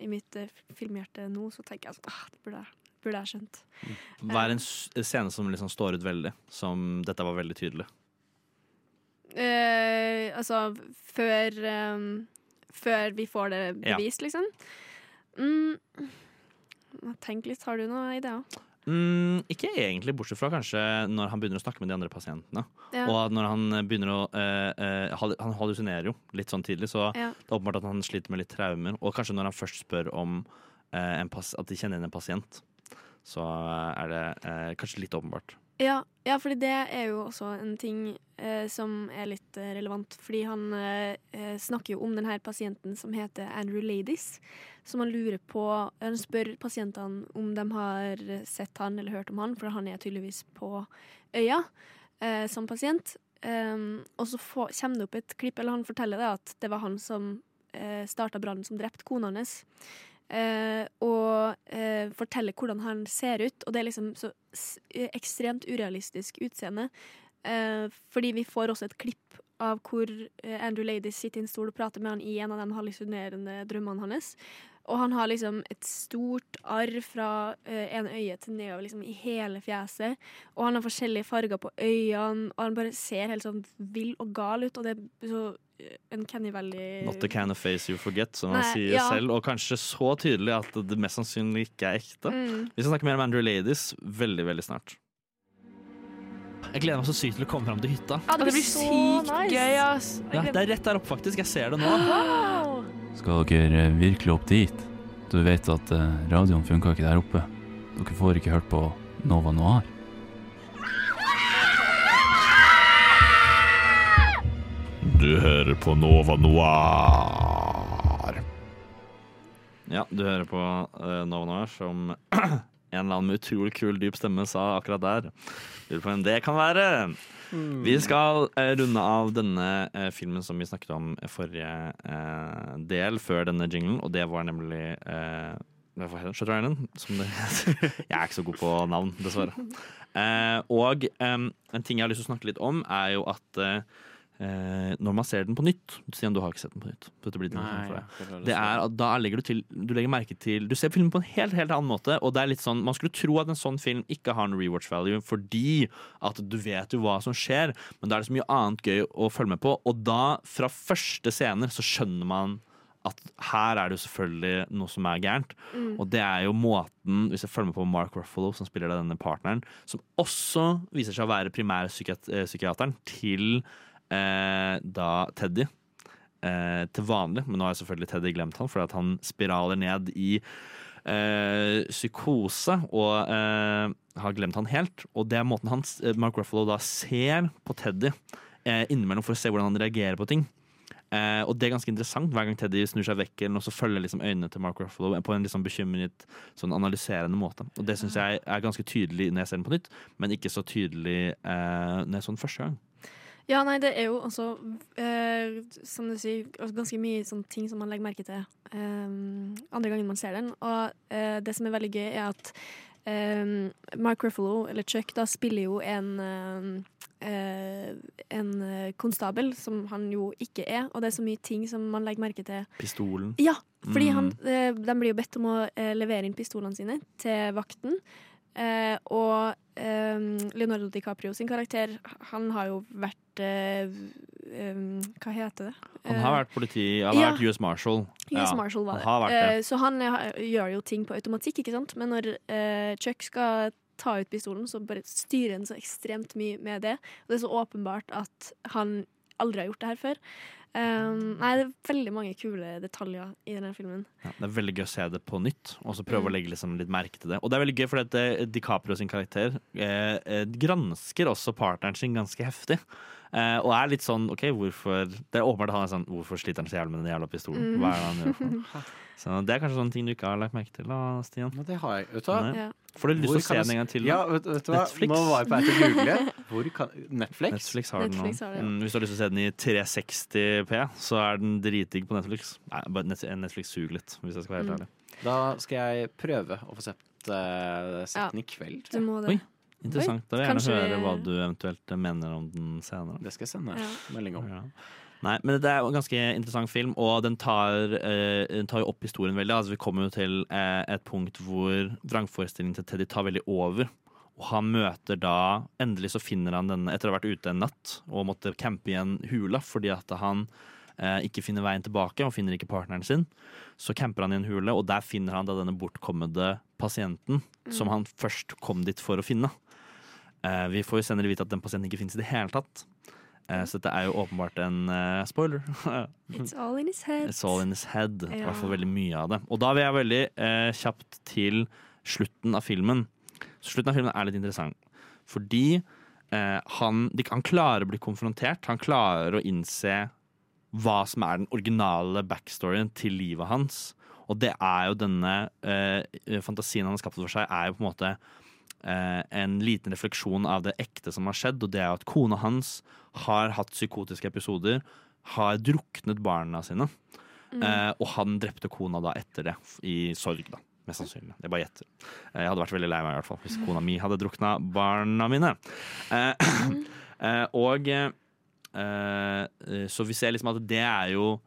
i mitt uh, filmhjerte nå så tenker jeg at ah, det burde jeg, burde jeg skjønt. Hva er en scene som liksom står ut veldig? Som dette var veldig tydelig. Eh, altså før um, Før vi får det Ja. bevist, liksom. Mm, tenk litt, har du noen ideer? Mm, ikke egentlig, bortsett fra kanskje når han begynner å snakke med de andre pasientene. Ja. Og når han begynner å eh, eh, Han hallusinerer jo litt sånn tidlig, så Ja. det er åpenbart at han sliter med litt traumer. Og kanskje når han først spør om eh, at de kjenner igjen en pasient, så er det eh, kanskje litt åpenbart. Ja, ja for det er jo også en ting eh, som er litt eh, relevant. Fordi han eh, eh, snakker jo om denne pasienten som heter Andrew Ladies. Som han lurer på Han spør pasientene om de har sett han eller hørt om han, for han er tydeligvis på øya eh, som pasient. Og så få, kommer det opp et klipp, eller han forteller det at det var han som eh, starta brannen som drepte kona hans. Eh, og eh, forteller hvordan han ser ut. Og det er liksom så eh, ekstremt urealistisk utseende. Eh, fordi vi får også et klipp av hvor eh, Andrew Ladies sitter i en stol og prater med han i en av de hallusinerende drømmene hans. Og han har liksom et stort arr fra eh, en øye til nedover liksom, i hele fjeset. Og han har forskjellige farger på øynene, og han bare ser helt sånn vill og gal ut. Og det er så uncanny Valley Not the kind of face you forget, som han sier ja. selv. Og kanskje så tydelig at det mest sannsynlig ikke er ekte. Mm. Vi skal snakke mer om Andrew Ladies veldig, veldig snart. Jeg gleder meg så sykt til å komme fram til hytta. Ja, det blir sykt gøy, ass. Ja, det er rett der oppe, faktisk. Jeg ser det nå. Skal dere virkelig opp dit? Du vet at eh, radioen funka ikke der oppe. Dere får ikke hørt på Nova Noir. Du hører på Nova Noir. Ja, du hører på uh, Nova Noir, som en eller annen med utrolig kul, dyp stemme sa akkurat der. Lurer på hvem det kan være. Vi skal eh, runde av denne eh, filmen som vi snakket om forrige eh, del, før denne jinglen, og det var nemlig eh? Shutter Island, som det heter. Jeg er ikke så god på navn, dessverre. Eh, og en ting jeg har lyst til å snakke litt om, er jo at eh, eh, når man ser den på nytt Stian, du har ikke sett den på nytt. Dette blir Nei, for deg. det Det er at da legger du til Du legger merke til Du ser filmen på en helt, helt annen måte, og det er litt sånn Man skulle tro at en sånn film ikke har en rewatch value fordi at du vet jo hva som skjer, men da er det så mye annet gøy å følge med på, og da, fra første scener, så skjønner man at her er det jo selvfølgelig noe som er gærent. Mm. Og det er jo måten, hvis jeg følger med på Mark Ruffalo, som spiller denne partneren, som også viser seg å være primærpsykiateren til eh, da Teddy. Eh, til vanlig, men nå har jeg selvfølgelig Teddy glemt han, fordi at han spiraler ned i eh, psykose og eh, har glemt han helt. Og det er måten han, Mark Ruffalo da ser på Teddy eh, innimellom for å se hvordan han reagerer på ting Eh, og det er ganske interessant. Hver gang Teddy snur seg vekk, eller så følger liksom øynene til Mark Ruffalo på en liksom bekymret, sånn analyserende måte. Og det syns jeg er ganske tydelig når jeg ser den på nytt, men ikke så tydelig eh, når jeg så den første gang. Ja, nei, det er jo også, eh, som du sier, ganske mye sånne ting som man legger merke til eh, andre gangen man ser den. Og eh, det som er veldig gøy, er at eh, Mark Ruffalo, eller Chuck, da spiller jo en eh, eh, en konstabel, som han jo ikke er. Og det er så mye ting som man legger merke til. Pistolen. Ja, fordi Mm. han, de blir jo bedt om å levere inn pistolene sine til vakten. Eh, og eh, Leonardo DiCaprio sin karakter, han har jo vært eh, eh, Hva heter det? Han har vært politi, han har ja. vært US Marshal. US Ja, Marshal var han det. Eh, det. så han eh, gjør jo ting på automatikk, ikke sant? Men når eh, Chuck skal ta ut pistolen, så bare styrer han så ekstremt mye med det. Og det er så åpenbart at han aldri har gjort det her før. Um, nei, det er veldig mange kule detaljer i denne filmen. Ja, det er veldig gøy å se det på nytt, og så prøve Mm. å legge liksom litt merke til det. Og det er veldig gøy, for at eh, DiCaprio sin karakter eh, eh, gransker også partneren sin ganske heftig. Eh, og er litt sånn OK, hvorfor Det er åpenbart han er sånn Hvorfor sliter han så jævlig med den jævla pistolen? Mm. Hva er det han gjør for noe? Så det er kanskje sånne ting du ikke har lagt merke til, da, Stian. Men det har jeg. Vet du hva? Ja. Får du lyst til å se den en gang til? Ja, vet, vet du hva? Netflix. Nå var jeg på etter til google. Hvor kan, Netflix? Netflix har den nå. Har det, ja. mm, hvis du har lyst til å se den i 360P, så er den dritdigg på Netflix. Nei, Netflix suger litt, hvis jeg skal være helt Mm. ærlig. Da skal jeg prøve å få sett, uh, sett Ja, den i kveld. Du må det. Oi. Interessant. Da vil jeg gjerne høre hva du eventuelt mener om den senere. Det skal jeg sende Ja. melding om. Ja. Nei, men det er en ganske interessant film, og den tar, eh, den tar jo opp historien veldig. Altså, vi kommer jo til eh, et punkt hvor vrangforestillingen til Teddy tar veldig over. Og han møter da Endelig så finner han denne etter å ha vært ute en natt og måtte campe i en hula fordi at han eh, ikke finner veien tilbake og finner ikke partneren sin. Så camper han i en hule, og der finner han da denne bortkommende pasienten som han først kom dit for å finne. Eh, vi får jo senere vite at den pasienten ikke finnes i det hele tatt. Eh, så dette er jo åpenbart en uh, spoiler. It's all in his head. It's all in his head. I hvert fall veldig mye av det. Og da vil jeg veldig uh, kjapt til slutten av filmen. Så slutten av filmen er litt interessant. Fordi uh, han, de, han klarer å bli konfrontert. Han klarer å innse hva som er den originale backstoryen til livet hans. Og det er jo denne fantasien han har skapt for seg, er jo på en måte en liten refleksjon av det ekte som har skjedd, og det er at kona hans har hatt psykotiske episoder, har druknet barna sine, eh, og han drepte kona da etter det, i sorg, da. Mest sannsynlig. Jeg bare gjetter. Eh, Jeg hadde vært veldig lei meg i hvert fall hvis kona mi hadde drukna barna mine. Eh, eh, og eh, eh, Så vi ser liksom at det er jo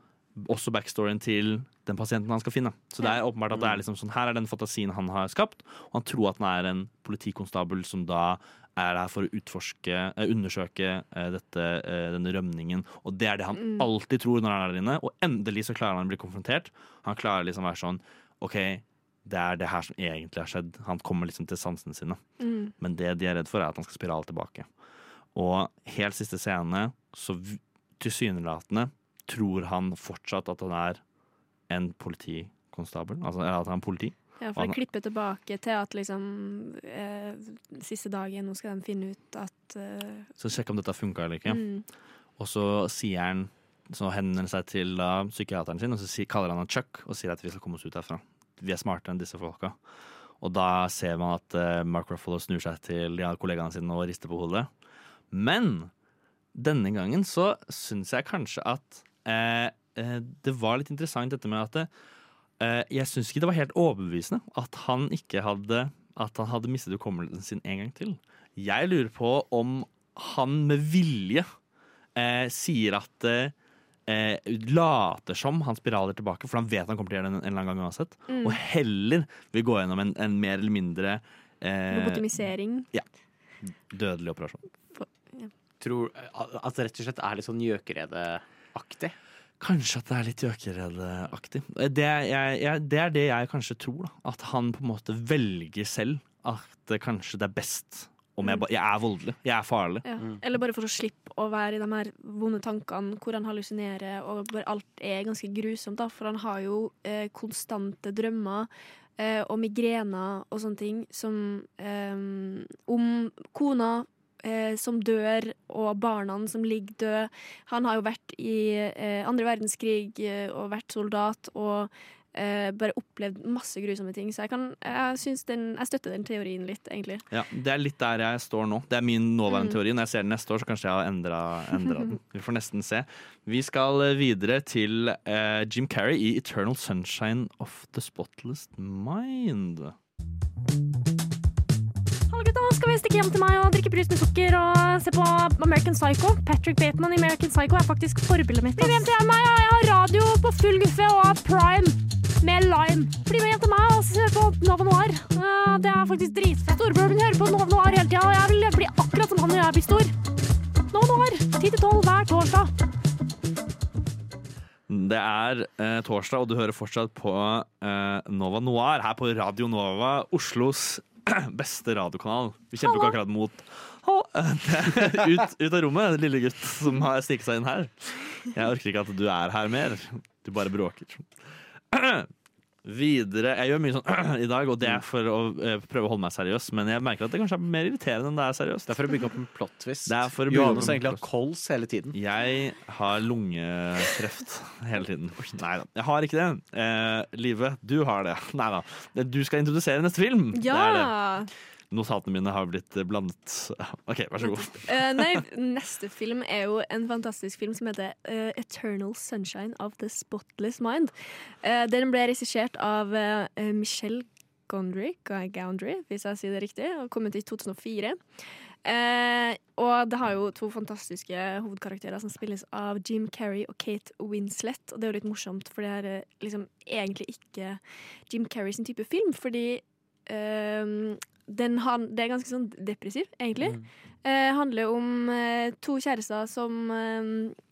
også backstoryen til den pasienten han skal finne. Så det er åpenbart at det er liksom sånn, her er den fantasien han har skapt, og han tror at han er en politikonstabel som da er her for å utforske, eh, undersøke eh, dette, eh, denne rømningen. Og det er det han Mm. alltid tror når han er der inne, og endelig så klarer han å bli konfrontert. Han klarer liksom å være sånn OK, det er det her som egentlig har skjedd. Han kommer liksom til sansene sine. Mm. Men det de er redd for, er at han skal spirale tilbake. Og helt siste scene, så tilsynelatende tror han fortsatt at han er en politikonstabel. Altså at han er politi. Ja, for å det klipper tilbake til at liksom eh, Siste dagen, nå skal de finne ut at eh, Så sjekke om dette funka eller ikke. mm, Og så sier han Så henvender han seg til da, psykiateren sin, og så si- kaller han han Chuck og sier at vi skal komme oss ut herfra. Vi er smartere enn disse folka. Og da ser man at eh, Mark Ruffalo snur seg til andre kollegaene sine og rister på hodet. Men denne gangen så syns jeg kanskje at eh, det var litt interessant dette med at det, eh, Jeg syns ikke det var helt overbevisende at han ikke hadde At han hadde mistet hukommelsen sin en gang til. Jeg lurer på om han med vilje eh, sier at eh, eh, Later som han spiraler tilbake, for han vet han kommer til å gjøre det en, en eller annen gang uansett. Mm. Og heller vil gå gjennom en, en mer eller mindre eh, Lobotomisering. dødelig operasjon. Tror at at det rett og slett er litt sånn gjøkeredeaktig. Kanskje at det er litt gjøkeredeaktig. Det, det er det jeg kanskje tror. Da. At han på en måte velger selv at det kanskje det er best om jeg, ba, jeg er voldelig. Jeg er farlig. Ja. Eller bare for å slippe å være i de her vonde tankene hvor han hallusinerer, og bare alt er ganske grusomt. da For han har jo eh, konstante drømmer eh, og migrener og sånne ting som eh, Om kona som dør, og barna som ligger døde. Han har jo vært i eh, andre verdenskrig eh, og vært soldat og eh, bare opplevd masse grusomme ting. Så jeg, kan, jeg, syns den, jeg støtter den teorien litt, egentlig. Ja, Det er litt der jeg står nå. Det er min nåværende Mm. teori. Når jeg ser den neste år, så kanskje jeg har endra den. Vi får nesten se. Vi skal eh, videre til eh, Jim Carrey i 'Eternal Sunshine of the Spotless Mind'. Skal vi stikke hjem til meg og drikke brus med sukker og se på American Psycho? Patrick Bateman i American Psycho er faktisk forbildet mitt. Bli med hjem til meg, og jeg har radio på full guffe og har prime med lime. Bli med hjem til meg og se på Nova Noir. Det er faktisk dritfett. Storebroren min hører på Nova Noir hele tida, og jeg vil bli akkurat som han når jeg blir stor. Nova Noir, 10-12 hver torsdag. Det er eh, torsdag, og du hører fortsatt på eh, Nova Noir her på Radio Nova, Oslos beste radiokanal. Vi kjemper ikke akkurat mot ut, ut av rommet, lille gutt som har stikket seg inn her. Jeg orker ikke at du er her mer. Du bare bråker. Videre Jeg gjør mye sånn i dag, og det er for å eh, prøve å holde meg seriøs, men jeg merker at det kanskje er mer irriterende enn det er seriøst. Det er for å bygge opp en plot twist. Johannes egentlig har kols hele tiden. Jeg har lungekreft hele tiden. Nei da, jeg har ikke det. Eh, Live, du har det. Nei da. Du skal introdusere neste film. Det er det. Notatene mine har blitt blandet. OK, vær så god. Uh, nei, neste film er jo en fantastisk film som heter uh, 'Eternal Sunshine of the Spotless Mind'. Uh, den ble regissert av Michelle Gondry, Goundry, hvis jeg sier det riktig, og kom ut i 2004. Eh, og det har jo to fantastiske hovedkarakterer som spilles av Jim Carrey og Kate Winslet. Og det er jo litt morsomt, for det er eh, liksom egentlig ikke Jim Carrey sin type film, fordi eh, den har, det er ganske sånn depressiv, egentlig. Eh, handler om eh, to kjærester som eh,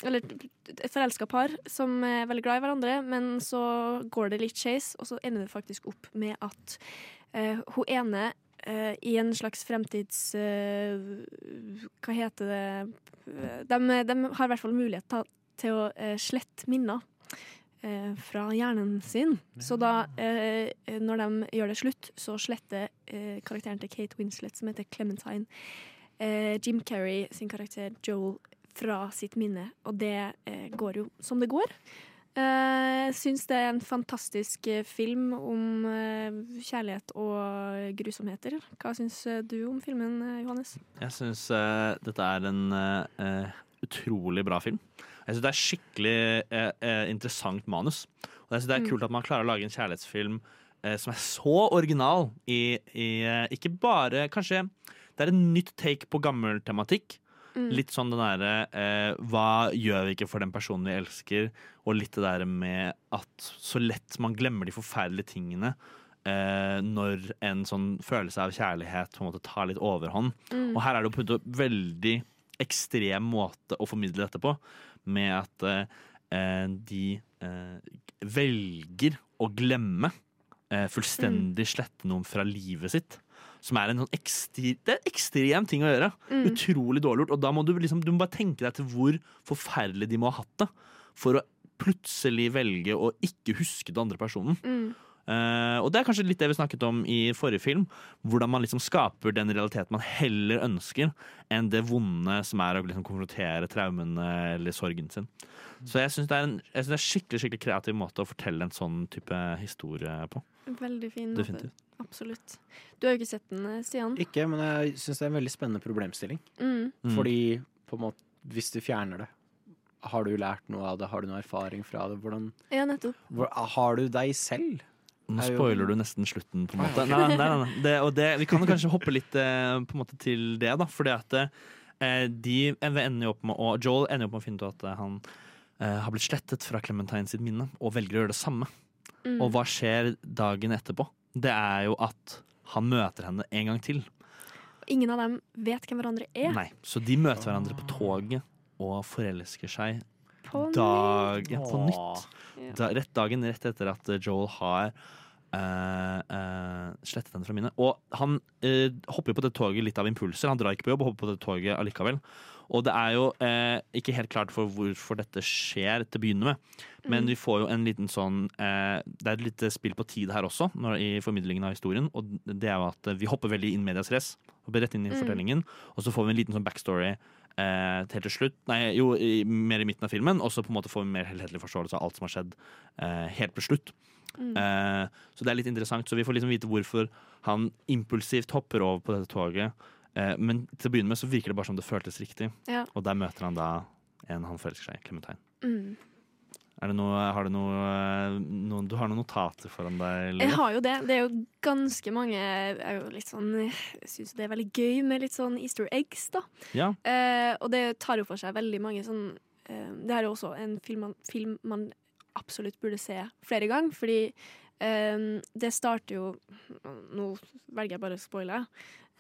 Eller et forelska par som er veldig glad i hverandre, men så går det litt skeis, og så ender det faktisk opp med at eh, hun ene eh, i en slags fremtids... eh, hva heter det de, de har i hvert fall mulighet til å slette minner eh, fra hjernen sin. Så da, eh, når de gjør det slutt, så sletter eh, karakteren til Kate Winslet, som heter Clementine, eh, Jim Carrey sin karakter Joel fra sitt minne. Og det eh, går jo som det går. Eh, Jeg syns det er en fantastisk eh, film om eh, kjærlighet og grusomheter. Hva syns eh, du om filmen, eh, Johannes? Jeg syns eh, dette er en eh, eh, utrolig bra film. Jeg syns det er skikkelig eh, eh, interessant manus. Og jeg synes det er Mm. kult at man klarer å lage en kjærlighetsfilm eh, som er så original i, i eh, Ikke bare Kanskje det er en nytt take på gammel tematikk. Mm. Litt sånn den derre eh, Hva gjør vi ikke for den personen vi elsker? Og litt det der med at så lett man glemmer de forferdelige tingene eh, når en sånn følelse av kjærlighet på en måte tar litt overhånd. Mm. Og her er det på en veldig ekstrem måte å formidle dette på, med at eh, de eh, velger å glemme, eh, fullstendig slette noen fra livet sitt. Som er en sånn ekstri, det er en ekstrem ting å gjøre. Mm. Utrolig dårlig gjort. Og da må du, liksom, du må bare tenke deg til hvor forferdelig de må ha hatt det. For å plutselig velge å ikke huske den andre personen. Mm. Eh, og det er kanskje litt det vi snakket om i forrige film. Hvordan man liksom skaper den realiteten man heller ønsker, enn det vonde som er å liksom konfrontere traumene eller sorgen sin. Så jeg syns det, er det er en skikkelig skikkelig kreativ måte å fortelle en sånn type historie på. Veldig fin. måte. Absolutt. Du har jo ikke sett den, eh, Stian? Ikke, men jeg syns det er en veldig spennende problemstilling. Mm. Mm. Fordi på en måte, hvis du fjerner det, har du lært noe av det? Har du noe erfaring fra det? Hvordan, Ja, nettopp. hvor, har du deg selv? Nå Er spoiler du nesten slutten, på en måte. Nei, nei, nei, nei. Det, det, vi kan kanskje hoppe litt eh, på en måte til det, da. Fordi at eh, de ender jo opp med å Joel ender jo opp med å finne ut at eh, han eh, har blitt slettet fra Clementine sitt minne, og velger å gjøre det samme. Mm. Og hva skjer dagen etterpå? Det er jo at han møter henne en gang til. Ingen av dem vet hvem hverandre er. Nei, Så de møter hverandre på toget og forelsker seg dag, nytt. ja, på nytt. Da, rett dagen rett etter at Joel har Uh, uh, slettet den fra mine. Og han uh, hopper på det toget litt av impulser. Han drar ikke på jobb og hopper på det toget allikevel. Og det er jo eh, ikke helt klart for hvorfor dette skjer til å begynne med. Men Mm. vi får jo en liten sånn eh, Det er et lite spill på tid her også, når, i formidlingen av historien. Og det er jo at vi hopper veldig inn medias race. Hopper rett inn i Mm. fortellingen. Og så får vi en liten sånn backstory eh, helt til slutt. Nei, jo, i, mer i midten av filmen. Og så på en måte får vi mer helhetlig forståelse av alt som har skjedd eh, helt på slutt. Mm. Eh, så det er litt interessant. Så vi får liksom vite hvorfor han impulsivt hopper over på dette toget. Eh, men til å begynne med så virker det bare som det føltes riktig. Ja. Og der møter han da en han forelsker seg i, Clementine. Mm. Er det noe, har du noe, eh, noen, Du har noen notater foran deg? Eller? Jeg har jo det. Det er jo ganske mange Jeg er jo litt sånn Jeg syns det er veldig gøy med litt sånn easter eggs, da. Ja. Eh, og det tar jo for seg veldig mange sånn eh, Det her er jo også en film man, film man absolutt burde se flere ganger, fordi eh, det starter jo Nå velger jeg bare å spoile.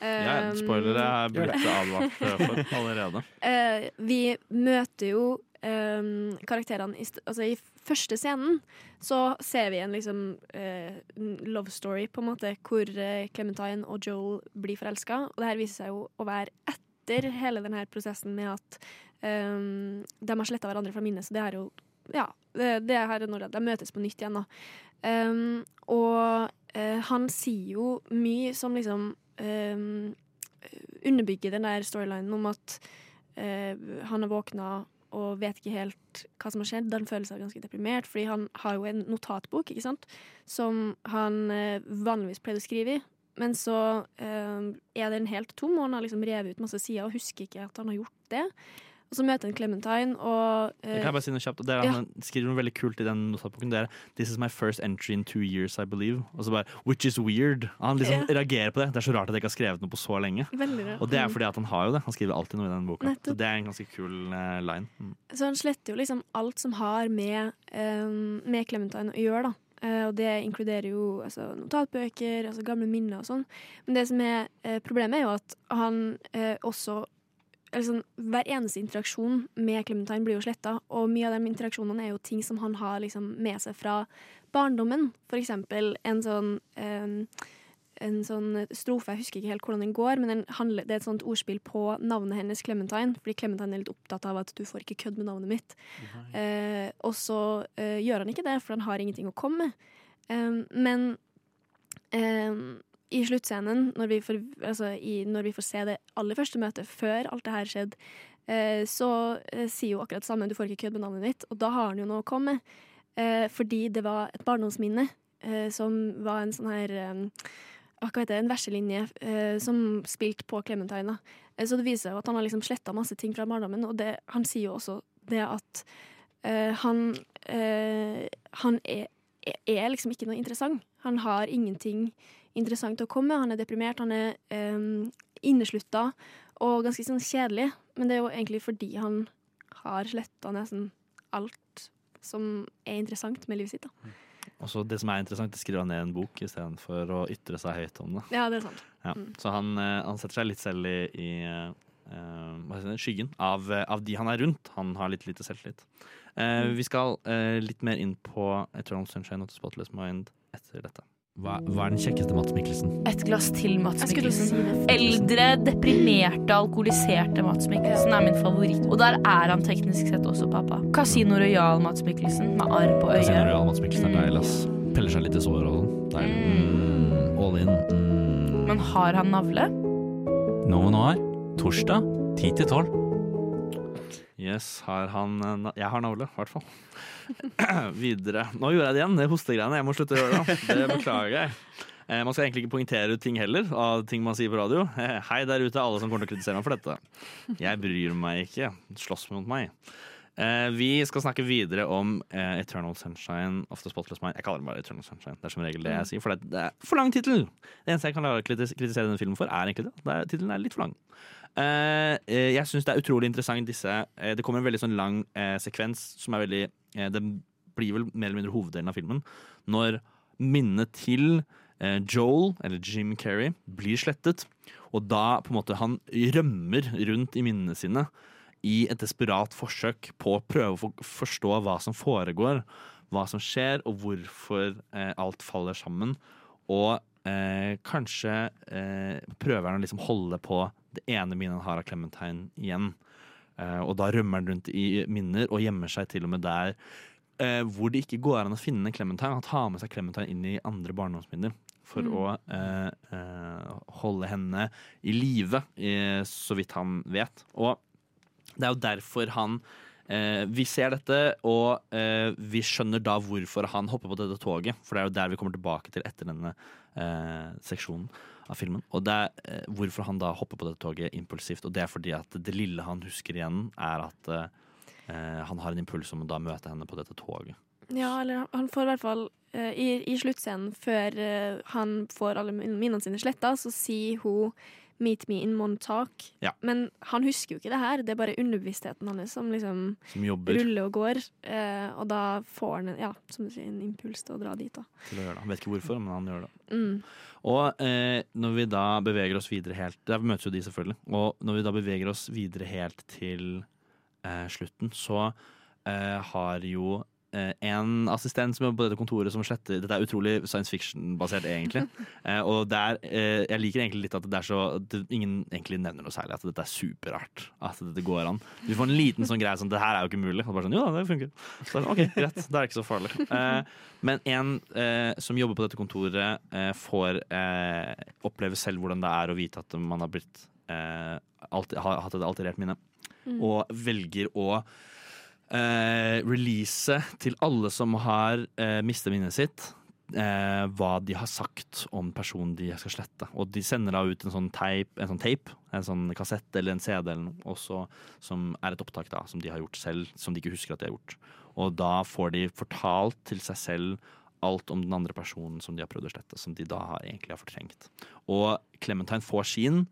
Eh, Ja, spoilere er blitt advart for allerede. Eh, vi møter jo eh, karakterene i, altså, I første scenen så ser vi en liksom uh, love story, på en måte, hvor eh, Clementine og Joel blir forelska. Og det her viser seg jo å være etter hele denne prosessen med at um, de har sletta hverandre fra minnet. Så det er jo Ja, det, det her er når de møtes på nytt igjen, da. Um, og uh, han sier jo mye som liksom um, underbygger den der storylinen om at uh, han har våkna og vet ikke helt hva som har skjedd. Han føler seg ganske deprimert, fordi han har jo en notatbok ikke sant? som han eh, vanligvis pleide å skrive i. Men så eh, er den helt tom, og han har liksom revet ut masse sider og husker ikke at han har gjort det. Og så møter han Clementine, og eh, kan jeg bare si noe kjapt. og Det er, ja. Han skriver noe veldig kult i den notatboken. Det er 'This is my first entry in two years, I believe'. Og så bare 'Which is weird'. Han liksom Ja. reagerer på det. Det er så rart at jeg ikke har skrevet noe på så lenge. Og det er fordi at han har jo det. Han skriver alltid noe i den boka. Nettopp. Så det er en ganske kul uh, line. Mm. Så han sletter jo liksom alt som har med, um, med Clementine å gjøre, da. Uh, og det inkluderer jo altså, notatbøker, altså gamle minner og sånn. Men det som er uh, problemet, er jo at han uh, også sånn, Hver eneste interaksjon med Clementine blir jo sletta, og mye av de interaksjonene er jo ting som han har liksom med seg fra barndommen. For eksempel en sånn eh, en sånn strofe, jeg husker ikke helt hvordan den går, men den handler, det er et sånt ordspill på navnet hennes, Clementine, fordi Clementine er litt opptatt av at du får ikke kødd med navnet mitt. Eh, og så eh, gjør han ikke det, for han har ingenting å komme med. Men eh, i sluttscenen, når vi, får, altså i, når vi får se det aller første møtet, før alt det her skjedde, eh, så eh, sier jo akkurat det samme, du får ikke kødd med navnet ditt, og da har han jo noe å komme med. Eh, fordi det var et barndomsminne eh, som var en sånn her eh, hva heter det, en verselinje eh, som spilte på Clementine. Så det viser jo at han har liksom sletta masse ting fra barndommen, og det, han sier jo også det at han, han er, er liksom ikke noe interessant. Han har ingenting interessant å komme med. Han er deprimert, han er um, inneslutta og ganske sånn kjedelig. Men det er jo egentlig fordi han har sletta nesten alt som er interessant med livet sitt. da. Også det som er interessant, det skriver han ned i en bok istedenfor å ytre seg høyt om det. Ja, det er sant. Ja. Mm. Så han, eh, han setter seg litt selv i, i uh, skyggen av, eh, av de han er rundt. Han har litt lite selvtillit. Uh, Mm. Vi skal uh, litt mer inn på Eternal Sunshine of the Spotless Mind etter dette. Hva, hva er den kjekkeste Mats Mikkelsen? Et glass til Mats Mikkelsen. Eldre, deprimerte, alkoholiserte Mats Mikkelsen er min favoritt. Og der er han teknisk sett også pappa. Casino Royal Mats Mikkelsen med arr på Casino. Royal Mats Mikkelsen er deilig, ass. Peller seg litt i sår og sånn. Deilig. Mm, all in. Mm. Men har han navle? Noe år. torsdag 10 til 12. Yes, har han eh, Jeg har navle, i hvert fall. Videre. Nå gjorde jeg det igjen, det hostegreiene. Jeg må slutte å gjøre det. Det beklager jeg. Eh, Man skal egentlig ikke poengtere ut ting heller, av ting man sier på radio. Eh, Hei der ute, alle som kommer til å kritisere meg for dette. Jeg bryr meg ikke. Slåss mot meg. Vi skal snakke videre om Eternal Sunshine of the Spotless Mind. Jeg kaller den bare Eternal Sunshine. Det er som regel det jeg sier, for det, er for lang tittel. Det eneste jeg kan kritisere denne filmen for, er egentlig det. det Tittelen er litt for lang. Eh, eh, jeg syns det er utrolig interessant disse eh, Det kommer en veldig sånn lang sekvens som er veldig Det blir vel mer eller mindre hoveddelen av filmen. Når minnet til Joel, eller Jim Carrey, blir slettet. Og da på en måte han rømmer rundt i minnene sine i et desperat forsøk på å prøve å forstå hva som foregår. hva som skjer, og hvorfor alt faller sammen. Og eh, kanskje eh, prøver han å liksom holde på det ene minnet han har av Clementine igjen. Eh, og da rømmer han rundt i minner og gjemmer seg til og med der eh, hvor det ikke går an å finne Clementine. Han tar med seg Clementine inn i andre barndomsminner for Mm. å eh, eh, holde henne i live, så vidt han vet. Og det er jo derfor han eh, Vi ser dette, og eh, vi skjønner da hvorfor han hopper på dette toget. For det er jo der vi kommer tilbake til etter denne eh, seksjonen av filmen. Og det er eh, hvorfor han da hopper på dette toget impulsivt. Og det er fordi at det lille han husker igjen, er at eh, eh, han har en impuls om å da møte henne på dette toget. Ja, eller han får i hvert fall eh, I, i sluttscenen, før eh, han får alle minnene sine sletta, så sier hun 'meet me in Montauk'. Ja. Men han husker jo ikke det her. Det er bare underbevisstheten hans som liksom Som ruller og går. Eh, og da får han en, ja, som du sier, en impuls til å dra dit. da. til å gjøre det. Han vet ikke hvorfor, men han gjør det. Mm. Og eh, når vi da beveger oss videre helt Der møtes jo de, selvfølgelig. Og når vi da beveger oss videre helt til eh, slutten, så eh, har jo en assistent som jobber på dette kontoret som sletter Dette er utrolig science fiction-basert, egentlig. Eh, og det er, eh, jeg liker egentlig litt at det er så at Ingen egentlig nevner noe særlig. At dette er superart. At dette går an. Du får en liten sånn greie sånn Det her er jo ikke mulig. Og bare sånn, jo da, det funker. Så, ok, greit, Det er ikke så farlig. Eh, men en eh, som jobber på dette kontoret, eh, får eh, oppleve selv hvordan det er å vite at man har blitt eh, alltid, har hatt et alterert minne. Mm. Og velger å eh, release til alle som har eh, mistet minnet sitt, eh, hva de har sagt om personen de skal slette. Og de sender da ut en sånn teip, en sånn tape, en sånn kassett eller en CD eller noe, også, som er et opptak da, som de har gjort selv, som de ikke husker at de har gjort. Og da får de fortalt til seg selv alt om den andre personen som de har prøvd å slette, som de da har, egentlig har fortrengt. Og Clementine får sin,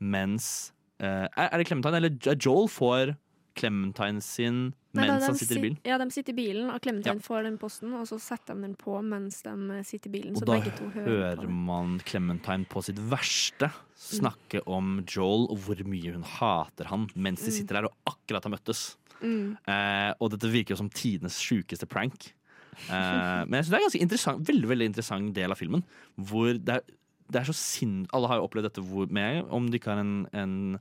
mens eh, Er det Clementine eller Joel får Clementine sin Nei, da, mens han sitter i bilen? Ja, de sitter i bilen, og Clementine Ja. får den posten, og så setter de den på mens de eh, sitter i bilen. Og så da hører, hører man Clementine på sitt verste snakke om Joel og hvor mye hun hater han mens de Mm. sitter der og akkurat har møttes. Mm. Eh, og dette virker jo som tidenes sjukeste prank. Eh, men jeg synes det er en ganske interessant, veldig, veldig interessant del av filmen. Hvor det er, det er så sinn... Alle har jo opplevd dette hvor, med Om de ikke har en, en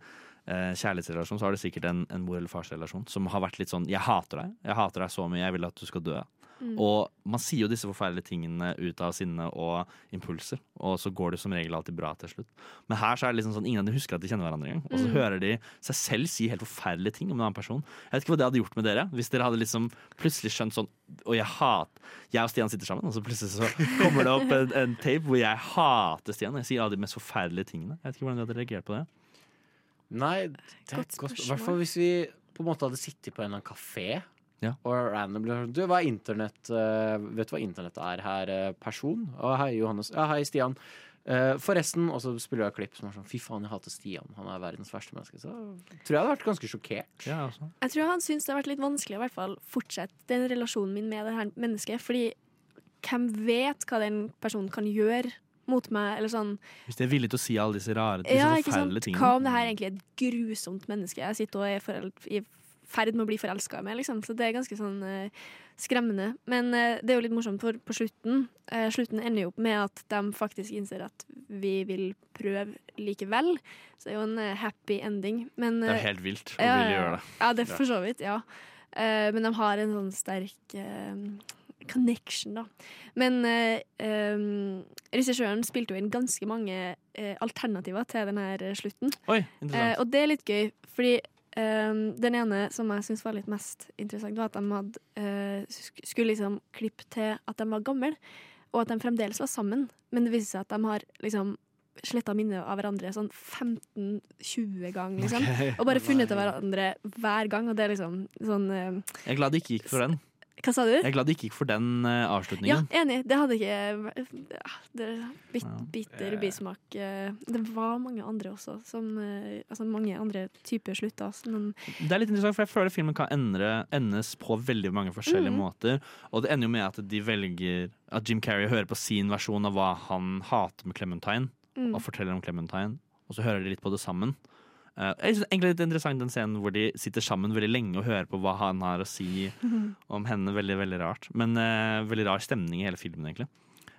kjærlighetsrelasjon, så har du sikkert en, en mor- eller farsrelasjon som har vært litt sånn 'Jeg hater deg. Jeg hater deg så mye. Jeg vil at du skal dø'. Mm. Og man sier jo disse forferdelige tingene ut av sinne og impulser, og så går det som regel alltid bra til slutt. Men her så er det liksom sånn ingen av dem husker at de kjenner hverandre engang. Og så Mm. hører de seg selv si helt forferdelige ting om en annen person. Jeg vet ikke hva det hadde gjort med dere, hvis dere hadde liksom plutselig skjønt sånn Og jeg hat Jeg og Stian sitter sammen, og så plutselig så kommer det opp en, en tape hvor jeg hater Stian. Jeg sier alle de mest forferdelige tingene. Jeg vet ikke hvordan du hadde reagert på det. Nei, det er et godt spørsmål. I hvert fall hvis vi på en måte hadde sittet på en eller annen kafé Ja. og randomly hørt, Du, hva er internett? eh, vet du hva internett er her, eh, person? Å, hei, Johannes. Ja, hei, Stian. Eh, forresten, og så spiller jeg klipp som er sånn Fy faen, jeg hater Stian. Han er verdens verste menneske. Så tror jeg hadde vært ganske sjokkert. Jeg tror han syns det har vært litt vanskelig å i hvert fall fortsette den relasjonen min med det her mennesket. Fordi hvem vet hva den personen kan gjøre mot meg? Eller sånn Hvis de er villige til å si alle disse rare, disse Ja, forferdelige tingene. Hva om det her egentlig er et grusomt menneske jeg sitter og er i ferd med å bli forelska med? Liksom. Så det er ganske sånn uh, skremmende. Men uh, det er jo litt morsomt, for på slutten uh, Slutten ender jo opp med at de faktisk innser at vi vil prøve likevel. Så det er jo en happy ending. Men, Det er helt vilt å ville gjøre det. Ja, det er for så vidt, ja. Men de har en sånn sterk connection, da. Men uh, regissøren spilte jo inn ganske mange eh, alternativer til denne eh, slutten. Oi, Eh, og det er litt gøy, fordi eh, den ene som jeg syns var litt mest interessant, var at de hadde, eh, skulle liksom klippe til at de var gamle, og at de fremdeles var sammen. Men det viser seg at de har liksom sletta minner av hverandre sånn 15-20 ganger, liksom. Okay. Og bare funnet av hverandre hver gang, og det er liksom sånn eh, Jeg er glad det ikke gikk for den. Hva sa du? Jeg er glad det ikke gikk for den avslutningen Ja, enig. Det hadde ikke ja, det bit, Bitter bismak. eh, Det var mange andre også, som eh, Altså mange andre typer slutter. altså, Men Det er litt interessant, for jeg føler filmen kan endre, endes på veldig mange forskjellige mm. måter. Og det ender jo med at de velger At Jim Carrey hører på sin versjon av hva han hater med Clementine, Mm. og forteller om Clementine. Og så hører de litt på det sammen. Eh, jeg synes egentlig er interessant den scenen hvor de sitter sammen veldig lenge og hører på hva han har å si om henne. Veldig, veldig rart. Men uh, veldig rar stemning i hele filmen, egentlig.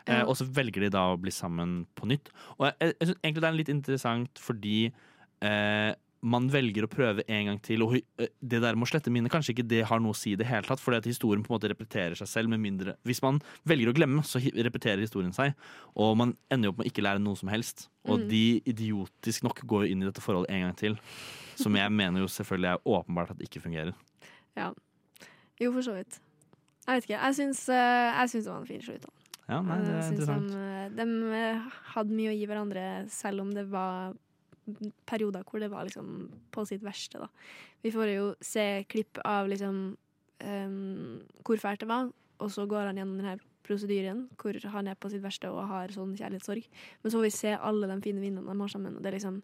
Uh, og så velger de da å bli sammen på nytt. Og jeg, jeg, synes egentlig det er litt interessant fordi eh, man velger å prøve en gang til. Og eh, det der med å slette minnet, kanskje ikke det har noe å si i det hele tatt. Fordi at historien på en måte repeterer seg selv. Med mindre, hvis man velger å glemme, så repeterer historien seg. Og man ender jo opp med å ikke lære noe som helst. Og Mm. de idiotisk nok går jo inn i dette forholdet en gang til. Som jeg mener jo selvfølgelig er åpenbart at det ikke fungerer. Ja. Jo, for så vidt. Jeg vet ikke. Jeg syns, eh, jeg syns det var en fin slutt. da. Ja, nei, det er interessant. De, eh, de eh, hadde mye å gi hverandre, selv om det var perioder hvor det var liksom på sitt verste. Da. Vi får jo se klipp av liksom um, hvor fælt det var, og så går han gjennom denne prosedyren hvor han er på sitt verste og har sånn kjærlighetssorg. Men så får vi se alle de fine vinnene de har sammen. Og det, er liksom,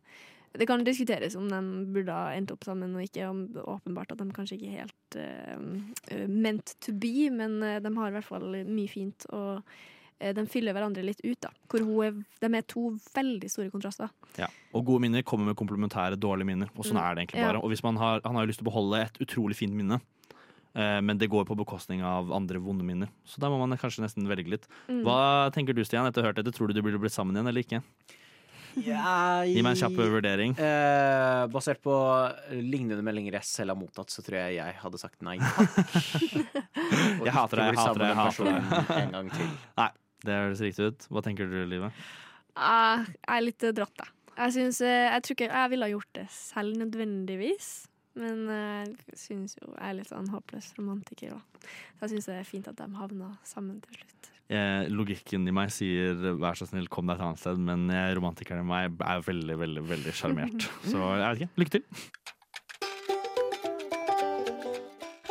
det kan diskuteres om de burde ha endt opp sammen og ikke. Om det er åpenbart at de kanskje ikke er helt uh, meant to be, men eh, de har i hvert fall mye fint. Og de fyller hverandre litt ut, da. Hvor hun er, de er to veldig store kontraster. Ja. Og gode minner kommer med komplementære dårlige minner. Og sånn Mm. er det egentlig Ja. bare. Og hvis man har, han har jo lyst til å beholde et utrolig fint minne, eh, men det går på bekostning av andre vonde minner. Så da må man kanskje nesten velge litt. Mm. Hva tenker du, Stian, etter å ha hørt dette? Tror du de blir blitt sammen igjen eller ikke? Gi meg en kjapp vurdering. Eh, basert på lignende meldinger jeg selv har mottatt, så tror jeg jeg hadde sagt nei. Og Jeg hater deg, jeg hater deg. Jeg hater deg. En gang til. Nei, det høres riktig ut. Hva tenker du, Livet? Jeg er litt eh, dratt, jeg. Jeg, synes, eh, jeg tror ikke jeg ville ha gjort det selv nødvendigvis. Men eh, jeg syns jo jeg er litt sånn håpløs romantiker. òg. Så jeg syns det er fint at de havna sammen til slutt. Eh, logikken i meg sier 'vær så snill, kom deg et annet sted', men romantikeren i meg er veldig, veldig veldig sjarmert. Så jeg vet ikke. Lykke til.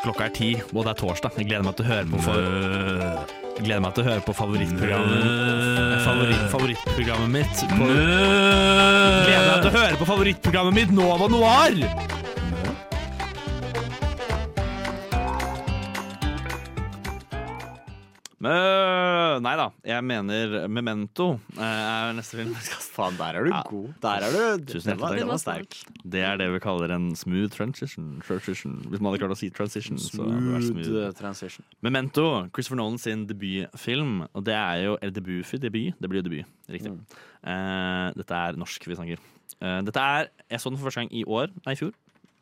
Klokka er ti, og det er torsdag. Jeg gleder meg til å høre på for... Gleder meg til å høre på favorittprogrammet favoritt, Favorittprogrammet mitt. På... Gleder meg til å høre på favorittprogrammet mitt Nova Noir! Nei da, jeg mener Memento eh, er neste film. Faen, der er du god. Der er du Tusen hjertelig takk. den var sterk. Det er det vi kaller en smooth transition. transition. Hvis man hadde klart å si transition, Smooth smooth. eh, transition. Memento, Christopher Nolan sin debutfilm. Og det er jo Eller debut, debut? Det blir jo debut, riktig. Mm. Uh, dette er norsk vi snakker. Uh, dette er Jeg så den for første gang i år. Nei, i fjor.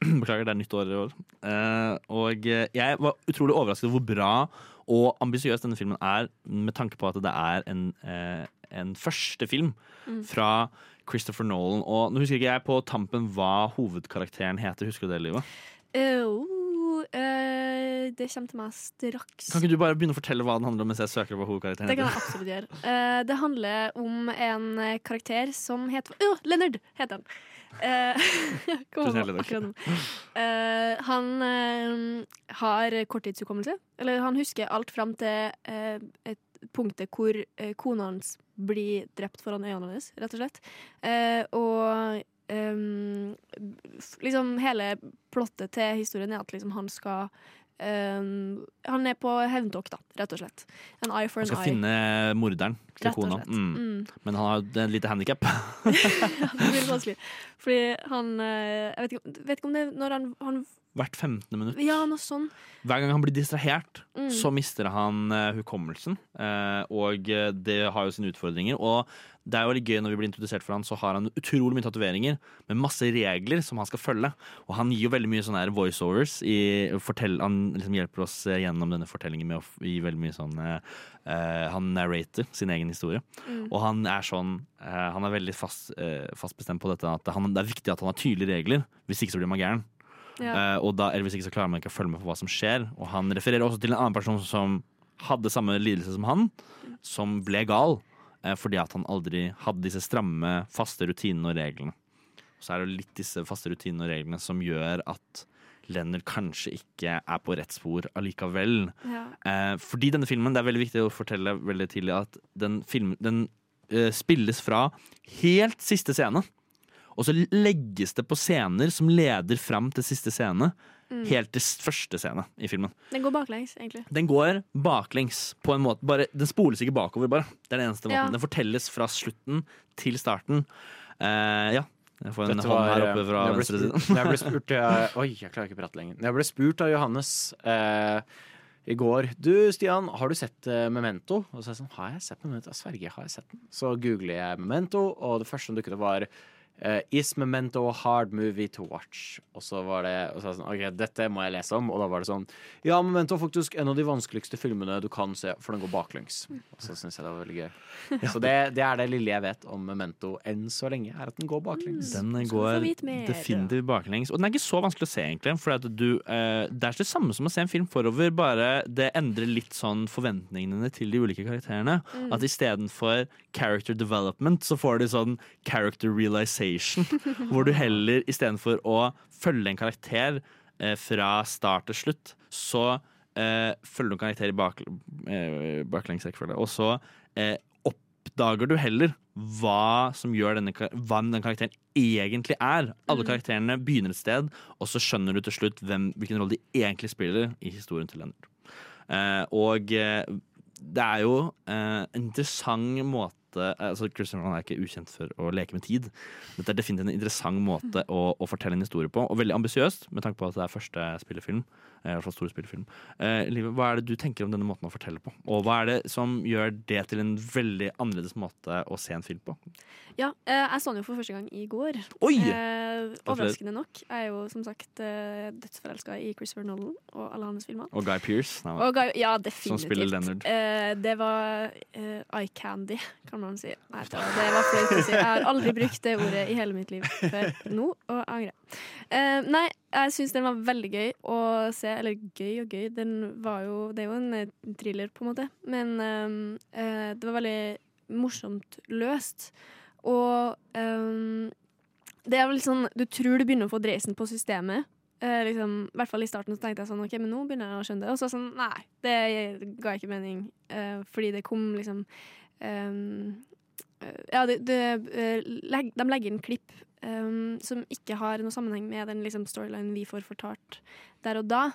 Beklager, det er nytt år i år. Uh, og jeg var utrolig overrasket over hvor bra og ambisiøs denne filmen er, med tanke på at det er en, eh, en første film Mm. fra Christopher Nolan. Og nå husker ikke jeg på tampen hva hovedkarakteren heter. Husker du det, Livet? Uh, eh, det kommer til meg straks. Kan ikke du bare begynne å fortelle hva den handler om mens jeg søker på hovedkarakteren Det kan jeg absolutt gjøre. Uh, det handler om en karakter som heter uh, Leonard heter han. Eh. Eh, han eh, har korttidshukommelse. Eller han husker alt fram til eh, et punktet hvor eh, kona hans blir drept foran øynene hans, rett og slett. Eh, og liksom hele plottet til historien er at liksom han skal ehm, Han er på hevntokt, da, rett og slett. An eye for Han an skal finne morderen til kona. Mm. Mm. Men han har et lite handikap. det blir vanskelig. Fordi han eh, Jeg vet ikke, vet ikke om det er når han, han Hvert 15. minutt. Ja, noe sånn. Hver gang han blir distrahert, Mm. så mister han uh, hukommelsen. Uh, og eh, det har jo sine utfordringer. Og det er jo veldig gøy når vi blir introdusert for han, så har han utrolig mye tatoveringer med masse regler som han skal følge. Og han gir jo veldig mye sånne voiceovers. I, fortell, han liksom hjelper oss gjennom denne fortellingen med å gi veldig mye sånn eh, Han narrater sin egen historie. Mm. Og han er sånn Han er veldig fast, fast bestemt på dette at han, det er viktig at han har tydelige regler. Hvis ikke så blir man gæren. Ja. Eh, og da, eller hvis ikke så klarer man ikke å følge med på hva som skjer. Og han refererer også til en annen person som hadde samme lidelse som han, som ble gal. eh, fordi at han aldri hadde disse stramme, faste rutinene og reglene. Så er det litt disse faste rutinene og reglene som gjør at Leonard kanskje ikke er på rett spor allikevel. Ja. Eh, fordi denne filmen, det er veldig viktig å fortelle veldig tidlig at den, film, den eh, spilles fra helt siste scene. Og så legges det på scener som leder fram til siste scene. Mm. Helt til første scene i filmen. Den går baklengs, egentlig. Den går baklengs på en måte. Bare, den spoles ikke bakover, bare. Det er den eneste måten. Ja. Den fortelles fra slutten til starten. Uh, ja. Jeg får en Dette hånd her eh, oppe fra jeg ble venstre side. jeg ble spurt eh, Oi, jeg klarer ikke å prate lenger. Jeg ble spurt av Johannes eh, i går Du, Stian, har du sett eh, Memento? Og så er jeg sånn Har jeg sett Memento? Jeg sverger, har jeg sett den? Så googler jeg Memento, og det første som dukket opp, var eh, Is Memento a hard movie to watch? Og så var det og så sånn, OK, dette må jeg lese om. Og da var det sånn Ja, Memento er faktisk en av de vanskeligste filmene du kan se, for den går baklengs. Og så syns jeg det var veldig gøy. Så det, det er det lille jeg vet om Memento enn så lenge, er at den går baklengs. Den går definitivt baklengs. Og den er ikke så vanskelig å se, egentlig. For at du, uh, det er det samme som å se en film forover, bare det endrer litt sånn forventningene til de ulike karakterene. Mm. At istedenfor character development, så får du sånn character realization. Hvor du heller istedenfor å følge en karakter eh, fra start til slutt, så eh, følger du en karakter i bak, eh, baklengs rekkefølge. Og så eh, oppdager du heller hva som gjør denne, hva den karakteren egentlig er. Alle Mm. karakterene begynner et sted, og så skjønner du til slutt hvem, hvilken rolle de egentlig spiller i historien til Leonard. Eh, og eh, det er jo eh, en interessant måte altså Christopher Nolan er ikke ukjent for å leke med tid. Dette er definitivt en interessant måte å, å fortelle en historie på, og veldig ambisiøst med tanke på at det er første spillefilm. eh, I hvert fall stor spillefilm. Eh, Liv, hva er det du tenker om denne måten å fortelle på? Og hva er det som gjør det til en veldig annerledes måte å se en film på? Ja, eh, jeg så den jo for første gang i går. Oi! Eh, overraskende nok. Jeg er jo som sagt eh, dødsforelska i Christopher Nolan og alle hans filmer. Og Guy Pearce? Nei, Og Guy, ja, Som definitivt. spiller Leonard. Eh, det var eh, eye candy, kan man si. Nei, det var, flaut å si. Jeg har aldri brukt det ordet i hele mitt liv før nå, og angrer. Uh, nei, jeg syns den var veldig gøy å se. Eller gøy og gøy, den var jo Det er jo en eh, thriller, på en måte. Men uh, uh, det var veldig morsomt løst. Og det er vel sånn Du tror du begynner å få dreisen på systemet. Liksom, I hvert fall i starten så tenkte jeg sånn OK, men nå begynner jeg å skjønne det. Og så sånn Nei, det ga ikke mening. fordi det kom liksom Ja, de, det, eh, de legger inn klipp um, som ikke har noe sammenheng med den liksom, storylinen vi får fortalt der og da.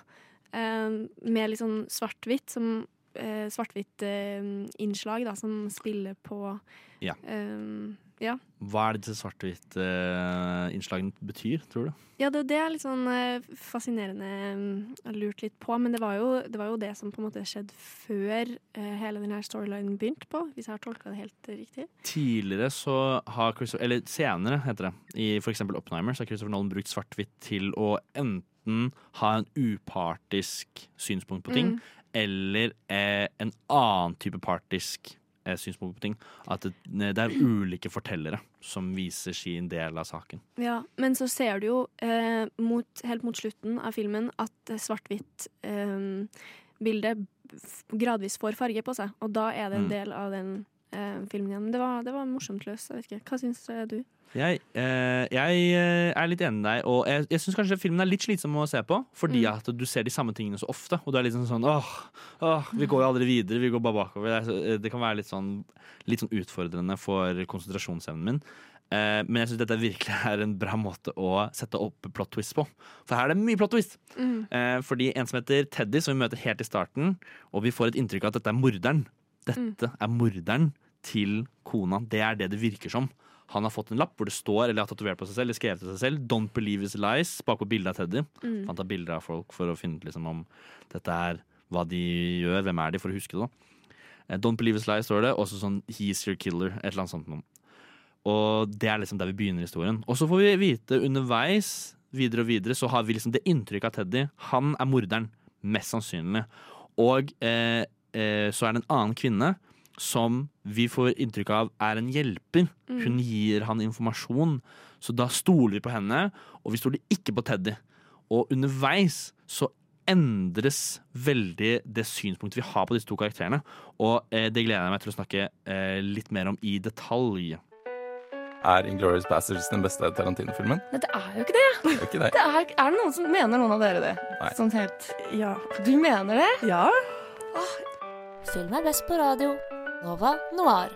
um, med litt sånn svart-hvitt, som eh, svart-hvitt eh, innslag da, som spiller på Ja. ehm, ja. Hva er det disse svart-hvitt-innslagene betyr, tror du? Ja, det, det er litt sånn eh, fascinerende mm, Jeg har lurt litt på, men det var, jo, det var jo det som på en måte skjedde før eh, hele denne storylinen begynte på, hvis jeg har tolka det helt riktig. Tidligere så har Christopher, eller senere heter det, i eksempel Oppenheimer, så har Christopher Nolan brukt svart-hvitt til å enten ha en upartisk synspunkt på ting, Mm. eller eh, en annen type partisk eh, synspunkt på ting. At det, det er ulike fortellere som viser sin del av saken. Ja, Men så ser du jo eh, mot, helt mot slutten av filmen at eh, svart-hvitt-bildet gradvis får farge på seg, og da er det en Mm. del av den eh, filmen igjen. Det var, det var morsomt løst. Hva syns eh, du? Jeg, eh, jeg eh, er litt enig med deg, og jeg, jeg syns kanskje filmen er litt slitsom å se på. Fordi Mm. at du ser de samme tingene så ofte, og du er litt sånn sånn åh, åh, vi går jo aldri videre, vi går bare bakover. Det, er det kan være litt sånn, litt sånn utfordrende for konsentrasjonsevnen min. Eh, men jeg syns dette virkelig er en bra måte å sette opp plot twist på. For her er det mye plot twist. Mm. Eh, fordi en som heter Teddy, som vi møter helt i starten, og vi får et inntrykk av at dette er morderen. Dette er morderen til kona. Det er det det virker som. Han har fått en lapp hvor det står eller har tatovert på seg selv, eller skrevet til seg selv 'Don't believe his lies' bakpå bildet av Teddy. Mm. Han tar bilder av folk for å finne ut liksom, om dette er hva de gjør, hvem er de, for å huske det. da. Eh, 'Don't believe his lies' står det, Også sånn 'He's your killer', et eller annet sånt noe. Og det er liksom der vi begynner historien. Og så får vi vite underveis, videre og videre, så har vi liksom det inntrykket av Teddy. Han er morderen, mest sannsynlig. Og eh, eh, så er det en annen kvinne som vi får inntrykk av er en hjelper. Mm. Hun gir han informasjon, så da stoler vi på henne, og vi stoler ikke på Teddy. Og underveis så endres veldig det synspunktet vi har på disse to karakterene. Og eh, det gleder jeg meg til å snakke eh, litt mer om i detalj. Er Inglourious Bastards den beste Tarantino-filmen? Nei, det er jo ikke det. Det er ikke det. det er, er det noen som mener noen av dere det? Nei. Sånn helt Ja. Du mener det? Ja. Film er best på radio. Nova Noir.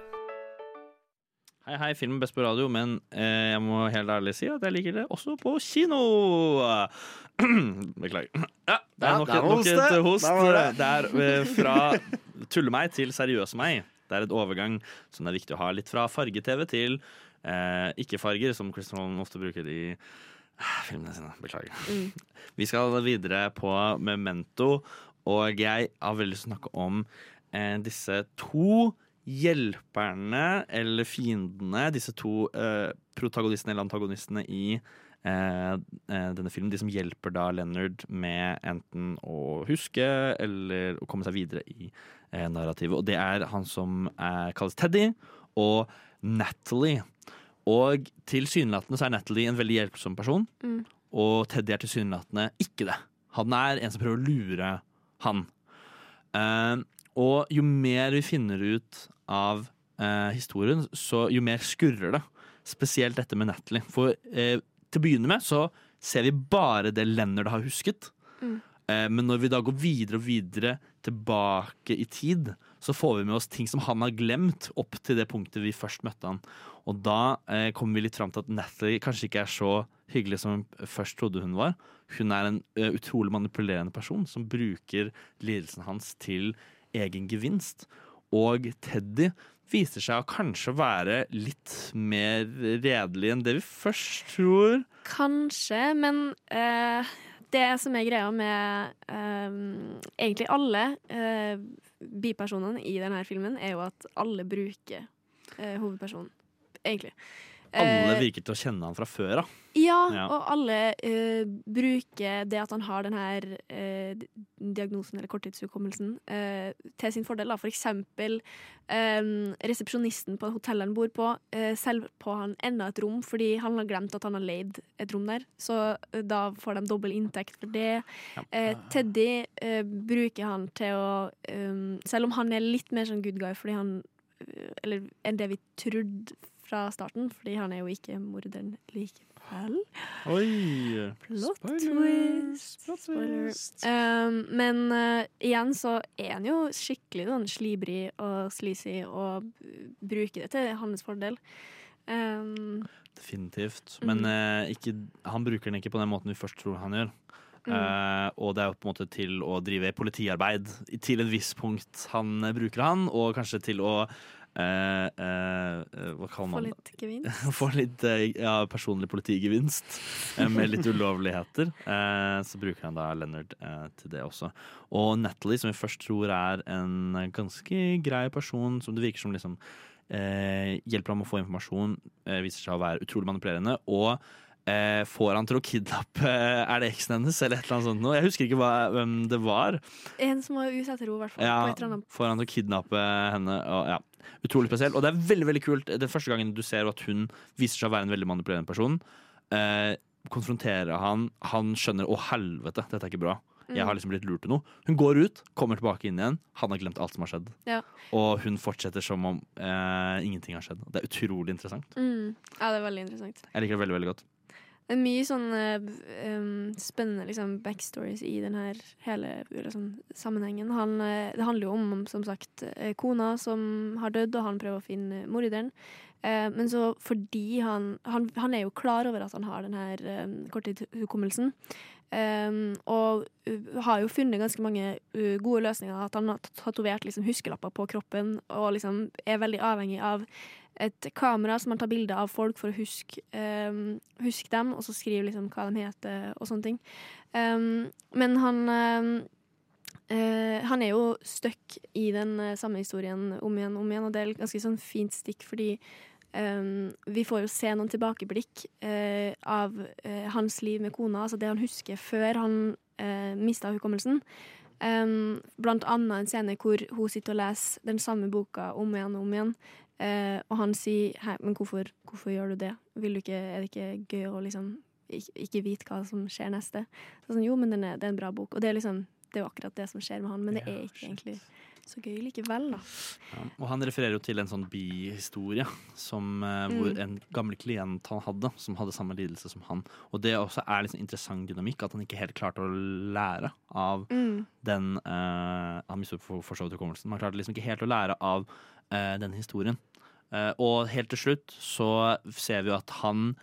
Hei, hei, film er best på radio, men eh, jeg må helt ærlig si at jeg liker det også på kino. Beklager. Ja, det er nok, ja, nok et host. Der det. Det er eh, fra tulle meg til seriøse meg. Det er et overgang som det er viktig å ha litt fra farge-TV til eh, ikke-farger, som Christian Holm ofte bruker i eh, filmene sine. Beklager. Mm. Vi skal videre på Memento, og jeg har veldig lyst til å snakke om eh, disse to hjelperne, eller fiendene, disse to eh, protagonistene eller antagonistene i eh, eh, denne filmen. De som hjelper da Leonard med enten å huske eller å komme seg videre i eh, narrativet. Og det er han som eh, kalles Teddy, og Natalie. Og tilsynelatende så er Natalie en veldig hjelpsom person, Mm. og Teddy er tilsynelatende ikke det. Han er en som prøver å lure han. Eh, og jo mer vi finner ut av eh, historien, så jo mer skurrer det. Spesielt dette med Natalie. For eh, til å begynne med så ser vi bare det Leonard har husket. Mm. Eh, men når vi da går videre og videre tilbake i tid, så får vi med oss ting som han har glemt, opp til det punktet vi først møtte han. Og da eh, kommer vi litt fram til at Natalie kanskje ikke er så hyggelig som hun først trodde hun var. Hun er en uh, utrolig manipulerende person som bruker lidelsen hans til egen gevinst. Og Teddy viser seg å kanskje være litt mer redelig enn det vi først tror. Kanskje, men uh, det som er greia med uh, egentlig alle uh, bipersonene i denne filmen, er jo at alle bruker hovedpersonen. Egentlig. Alle Eh, virker til å kjenne han fra før av. ja, Ja. og alle uh, bruker det at han har denne her eh, diagnosen eller korttidshukommelsen uh, til sin fordel. Da. For eksempel resepsjonisten på hotellet han bor på, uh, selger på han enda et rom fordi han har glemt at han har leid et rom der. Så da får de dobbel inntekt for det. Eh, Teddy bruker han til å eh, Selv om han er litt mer sånn good guy fordi han Eller enn det vi trodde fra starten, fordi han er jo ikke morderen likevel. Oi! Plot twist. plot twist. Um, men uh, igjen så er han jo skikkelig sånn slibrig og sleazy og bruker det til hans fordel. Um, Definitivt. Mm. Men eh, ikke, han bruker den ikke på den måten vi først tror han gjør. Mm. Uh, og det er jo på en måte til å drive politiarbeid til en viss punkt han bruker han, og kanskje til å eh, eh, Hva kaller få man det? litt gevinst. Få litt eh, ja, personlig politigevinst eh, med litt ulovligheter. Eh, så bruker han da Leonard eh, til det også. Og Natalie, som vi først tror er en ganske grei person, som det virker som liksom eh, hjelper ham å få informasjon, eh, viser seg å være utrolig manipulerende. Og eh, får han til å kidnappe Er det eksen hennes, eller et eller annet sånt noe? Jeg husker ikke hva, hvem det var. En som var henne, i hvert fall. Ja, får han til å kidnappe henne. Og, ja. Utrolig spesielt. Og det er veldig veldig kult Det er første gangen du ser at hun viser seg å være en veldig manipulerende person. Eh, konfronterer han. Han skjønner 'å, helvete, dette er ikke bra'. Jeg har Mm. liksom blitt lurt til noe. Hun går ut, kommer tilbake inn igjen. Han har glemt alt som har skjedd. Ja. Og hun fortsetter som om eh, ingenting har skjedd. Det er utrolig interessant. Mm. Ja, det er veldig interessant. Jeg liker det veldig veldig godt. Det er mye sånn um, spennende liksom, backstories i den her hele liksom, sammenhengen. Han, eh, det handler jo om, som sagt, eh, kona som har dødd, og han prøver å finne morderen. Uh, men så fordi han, han Han er jo klar over at han har den her um, korttidshukommelsen. Um, og uh, har jo funnet ganske mange uh, gode løsninger. At han har tatovert liksom, huskelapper på kroppen og liksom er veldig avhengig av et kamera som han tar bilder av folk for å huske, um, huske dem, og så skrive liksom hva de heter og sånne ting. Um, men han eh, Han er jo stuck i den eh, samme historien om igjen om igjen, og det er et ganske sånn fint stikk, fordi um, vi får jo se noen tilbakeblikk eh, av eh, hans liv med kona, altså det han husker før han uh, mista hukommelsen. Um, blant annet en scene hvor hun sitter og leser den samme boka om igjen og om igjen. Eh, og han sier Hei, men hvorfor, hvorfor gjør du det? Ikke, er det ikke gøy å liksom ikke, ikke vite hva som skjer neste? Så sånn, jo, men er, det er en bra bok. Og det er liksom det er jo akkurat det som skjer med han, men det er ikke egentlig så gøy likevel, da. Ja, og han refererer jo til en sånn bihistorie som, eh, hvor Mm. en gammel klient han hadde, som hadde samme lidelse som han. Og det også er liksom interessant dynamikk, at han ikke helt klarte å lære av Mm. den uh, Han mistet for, for så vidt hukommelsen. Han klarte liksom ikke helt å lære av uh, denne historien. Uh, og helt til slutt så ser vi jo at han,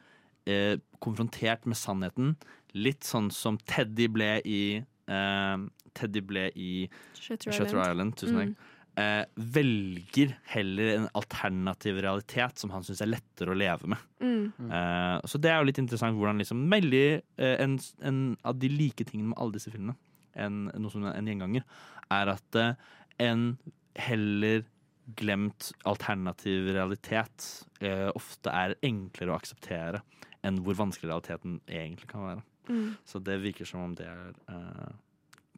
konfrontert med sannheten, litt sånn som Teddy ble i Teddy ble i Shutter Shutter Island. Island. tusen takk. Mm. eh, velger heller en alternativ realitet som han syns er lettere å leve med. Mm. Eh, så det er jo litt interessant hvordan liksom veldig eh, en, en av de like tingene med alle disse filmene, en, noe som er en gjenganger, er at eh, en heller glemt alternativ realitet eh, ofte er enklere å akseptere enn hvor vanskelig realiteten egentlig kan være. Mm. Så det virker som om det er eh,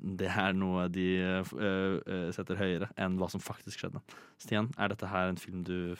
det er noe de eh, eh, eh, setter høyere enn hva som faktisk skjedde. Stian, er dette her en film du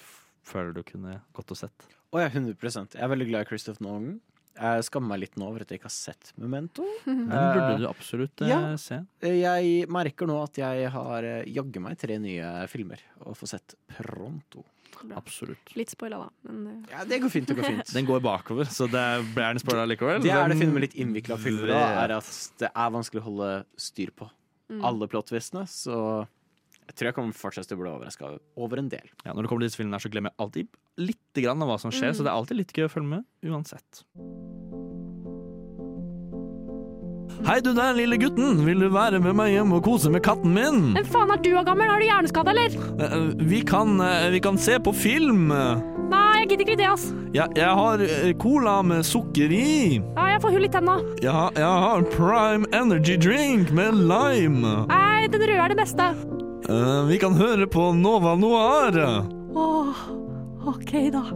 føler du kunne gått og sett? Å ja, 100% Jeg er veldig glad i Christopher Nolan. Jeg skammer meg litt nå over at jeg ikke har sett Memento. Den burde du absolutt eh, ja. se. Jeg merker nå at jeg har eh, jaggu meg tre nye filmer og få sett pronto. Absolutt. Litt spoila, da. Men eh, Ja, det går fint. det går fint Den går bakover, så det blir den spoiler likevel. Det er det fine med litt innvikla filmer, da, er at det er vanskelig å holde styr på Mm. alle plottvistene. Så jeg tror jeg kommer fortsatt til å bli overraska over en del. Ja, når det kommer til disse filmene, her, så glemmer jeg alltid litt grann av hva som skjer, Mm. så det er alltid litt gøy å følge med uansett. Hei, du der, lille gutten. Vil du være med meg hjem og kose med katten min? Hvem faen er du av gammel? har du hjerneskade, eller? Eh, Vi kan, eh, vi kan se på film. Nei, jeg gidder ikke det, ass. Ja, jeg har eh, cola med sukker i. Ja, jeg får hull i tenna. Har, jeg har Prime Energy Drink med lime. Nei, den røde er det beste. Eh, vi kan høre på Nova Noir. Åh, OK, da.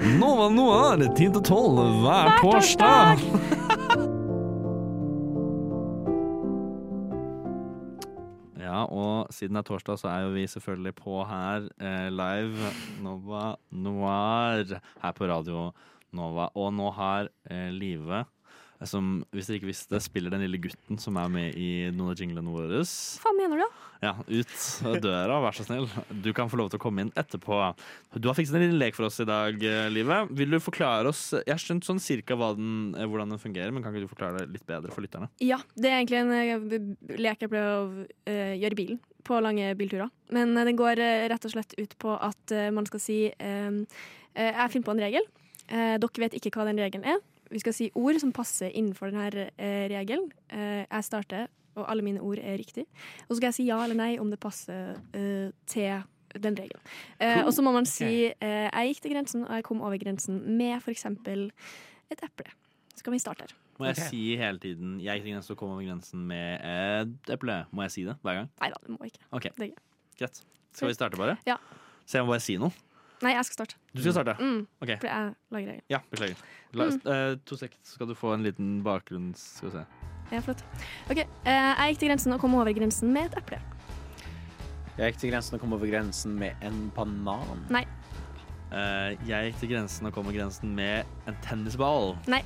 Nova Noir 10 til 12 hver Hver torsdag. Ja, og siden det er torsdag, så er jo vi selvfølgelig på her eh, live Nova Noir her på Radio Nova. Og nå har eh, Live, som hvis dere ikke visste, spiller den lille gutten som er med i noen av jinglene våre. Hva mener du? Ja, ut døra, vær så snill. Du kan få lov til å komme inn etterpå. Du har fikset en liten lek for oss i dag, Livet. Vil du forklare oss Jeg har skjønt sånn cirka den, eh, hvordan den fungerer, men kan ikke du forklare det litt bedre for lytterne? Ja, det er egentlig en eh, lek jeg pleier å eh, gjøre i bilen på lange bilturer. Men eh, den går eh, rett og slett ut på at eh, man skal si eh, eh, Jeg finner på en regel. Eh, dere vet ikke hva den regelen er. Vi skal si ord som passer innenfor denne eh, regelen. Eh, jeg starter, og alle mine ord er riktig. Og så skal jeg si ja eller nei om det passer eh, til den regelen. Eh, Cool. og så må man si jeg gikk til grensen, og jeg kom over grensen med f.eks. et eple. Så kan vi starte her? Må jeg si hele tiden 'jeg gikk til grensen og kom over grensen med et eple'? Må jeg si det hver gang? Nei da, det må ikke. Ok, Det er greit. Greit. Skal vi starte, bare? Ja. Så jeg må bare si noe? Nei, jeg skal starte. Du skal starte? Mm. Okay. For jeg lager regelen. Ja, beklager. La, Mm. uh, to sek, så skal du få en liten bakgrunn. Skal vi se. Ja, flott. OK. Uh, jeg gikk til grensen og kom over grensen med et eple. Jeg gikk til grensen og kom over grensen med en banan. Nei. Uh, jeg gikk til grensen og kom over grensen med en tennisball. Nei.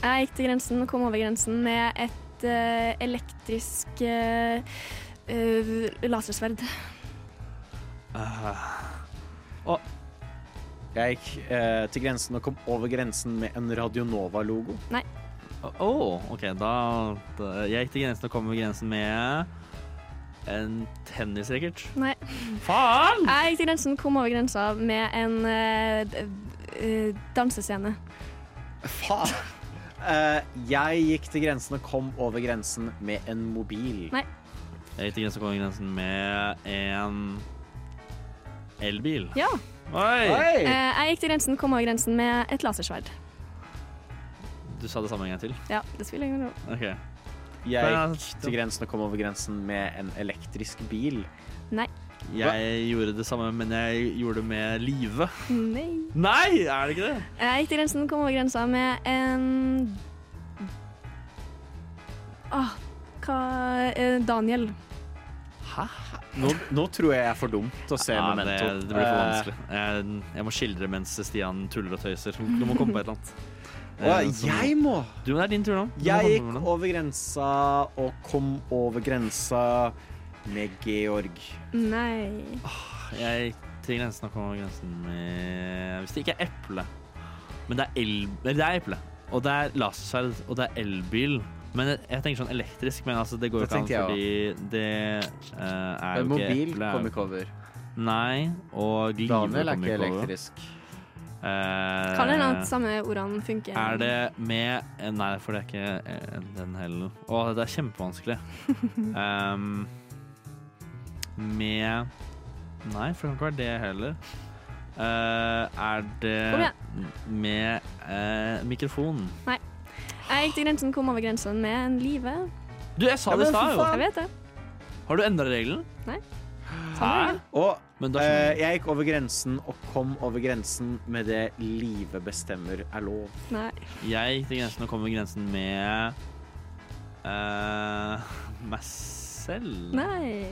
Jeg gikk til grensen og kom over grensen med et uh, elektrisk uh, uh, lasersverd. Uh, Jeg gikk eh, til grensen og kom over grensen med en Radionova-logo. Nei. Å, OK, da, da Jeg gikk til grensen og kom over grensen med en tennisracket. Nei. Faen! Jeg gikk til grensen kom over grensa med en eh, eh, dansescene. Faen! Eh, jeg gikk til grensen og kom over grensen med en mobil. Nei. Jeg gikk til grensen og kom over grensen med en elbil. Ja. Oi! Eh, jeg gikk til grensen kom over grensen med et lasersverd. Du sa det samme en gang til? Ja, det spiller ingen rolle. Okay. Jeg gikk til grensen og kom over grensen med en elektrisk bil. Nei. Jeg gjorde det samme, men jeg gjorde det med Live. Nei. Nei, er det ikke det? Jeg gikk til grensen kom over grensa med en Åh, hva eh, Daniel. Hæ? Nå, nå tror jeg jeg er for dum til å se Ja, det, Memento. det blir for Eh, vanskelig. Jeg, jeg må skildre mens Stian tuller og tøyser. Du må komme på et eller annet. Å, Eh, jeg må! Du, det er din tur nå. Du Jeg gikk over grensa og kom over grensa med Georg. Nei. Jeg gikk til grensen og kom over grensen med Hvis det ikke er eple Men det er, el, det er eple. Og det er lasersverd, og det er elbil. Men jeg, jeg tenker sånn elektrisk, men altså, det går jo Det ikke an tenkte jeg fordi det eh, er jo ikke mobil eple. kommer cover. Nei, og live Daniel er ikke elektrisk. Eh, Kan hende at samme ordene funker. Er det med eh, Nei, for det er ikke eh, den heller. Å, dette er kjempevanskelig. um, med Nei, for det kan ikke være det heller. Eh, er Kom det med eh, mikrofon? Nei. Jeg gikk til grensen, kom over grensen med en live. Du, jeg sa det i stad, jo. Jeg vet det. Har du endra regelen? Nei. Hæ? Og Men da eh, jeg gikk over grensen og kom over grensen med det livet bestemmer er lov. Nei. Jeg gikk til grensen og kom over grensen med eh, meg selv. Nei.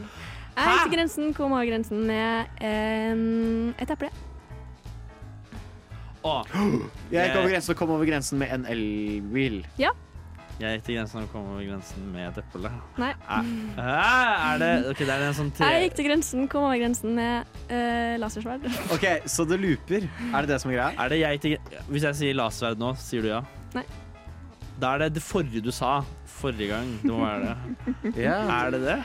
Jeg gikk til grensen, kom over grensen med en, et eple. Jeg gikk over grensen og kom over grensen med en elbil. Ja. Jeg gikk til grensen og kom over grensen med et eple. Nei. Hæ? Er det Ok, det er en sånn tre... Jeg gikk til grensen, kom over grensen med uh, lasersverd. OK, så det looper. Er det det som er greia? Er det jeg til Hvis jeg sier lasersverd nå, sier du ja? Nei. Da er det det forrige du sa forrige gang. Det må være det. Ja. Er det det?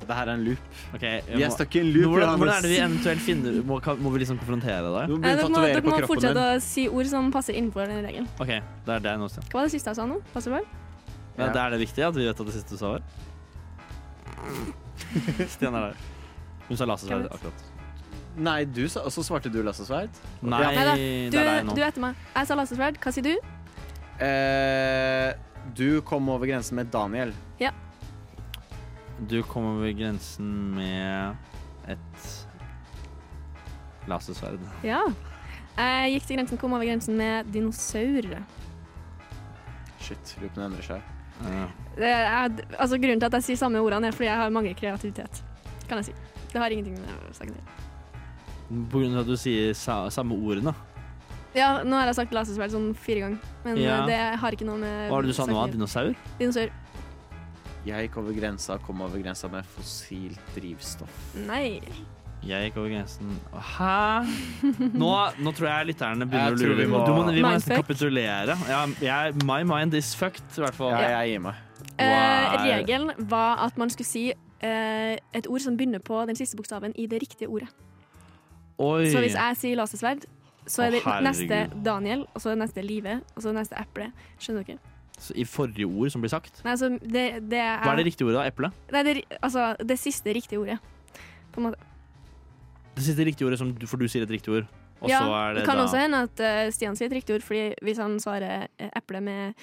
Det her er en loop. Okay, jeg Vi er stuck i en loop, Hvordan, hvordan er det vi eventuelt finner Må, må vi liksom konfrontere deg? Eh, dere må, dere må fortsette å si ord som passer innenfor den regelen. OK, det er det nå. Hva var det siste jeg sa nå? Lasersverd? Men det er det viktig at vi vet at det siste du sa var? Stian er der. Hun sa lasersverd akkurat. Nei, du sa, og så svarte du lasersverd. Nei, Nei. Du, det er deg nå. du er etter meg. Jeg sa lasersverd. Hva sier du? Eh, du kom over grensen med Daniel. Ja. Du kom over grensen med et lasersverd. Ja. Jeg gikk til grensen, kom over grensen med dinosaur. Shit, loopen endrer seg. Det er, altså, grunnen til at jeg sier samme ordene, er fordi jeg har mange kreativitet. Kan jeg si. Det har ingenting med saken å gjøre. På grunn av at du sier sa samme ordene. Ja, nå har jeg sagt lasersverd sånn fire ganger, men Ja. det har ikke noe med Hva var det du sa nå? Dinosaur? Dinosaur. Jeg gikk over grensa, kom over grensa med fossilt drivstoff. Nei. Jeg gikk over grensen Hæ? Nå, nå tror jeg lytterne begynner Jeg å lure. vi må, du må, vi må nesten kapitulere. Ja, jeg, my mind is fucked, i hvert fall. Ja, jeg gir meg. Eh, Wow. regelen var at man skulle si eh, et ord som begynner på den siste bokstaven i det riktige ordet. Oi. Så hvis jeg sier lasersverd, så er det Å, neste. Daniel, og så er det neste Live, og så er det neste eple. Skjønner dere? Så I forrige ord som blir sagt. Nei, altså, det, det er Hva er det riktige ordet, da? Eple? Nei, det, er- altså, det siste riktige ordet. På en måte. Det siste riktige ordet, som du, for du sier et riktig ord. Og ja, så er det, det kan da også hende at uh, Stian sier et riktig ord, Fordi hvis han svarer eh, eple med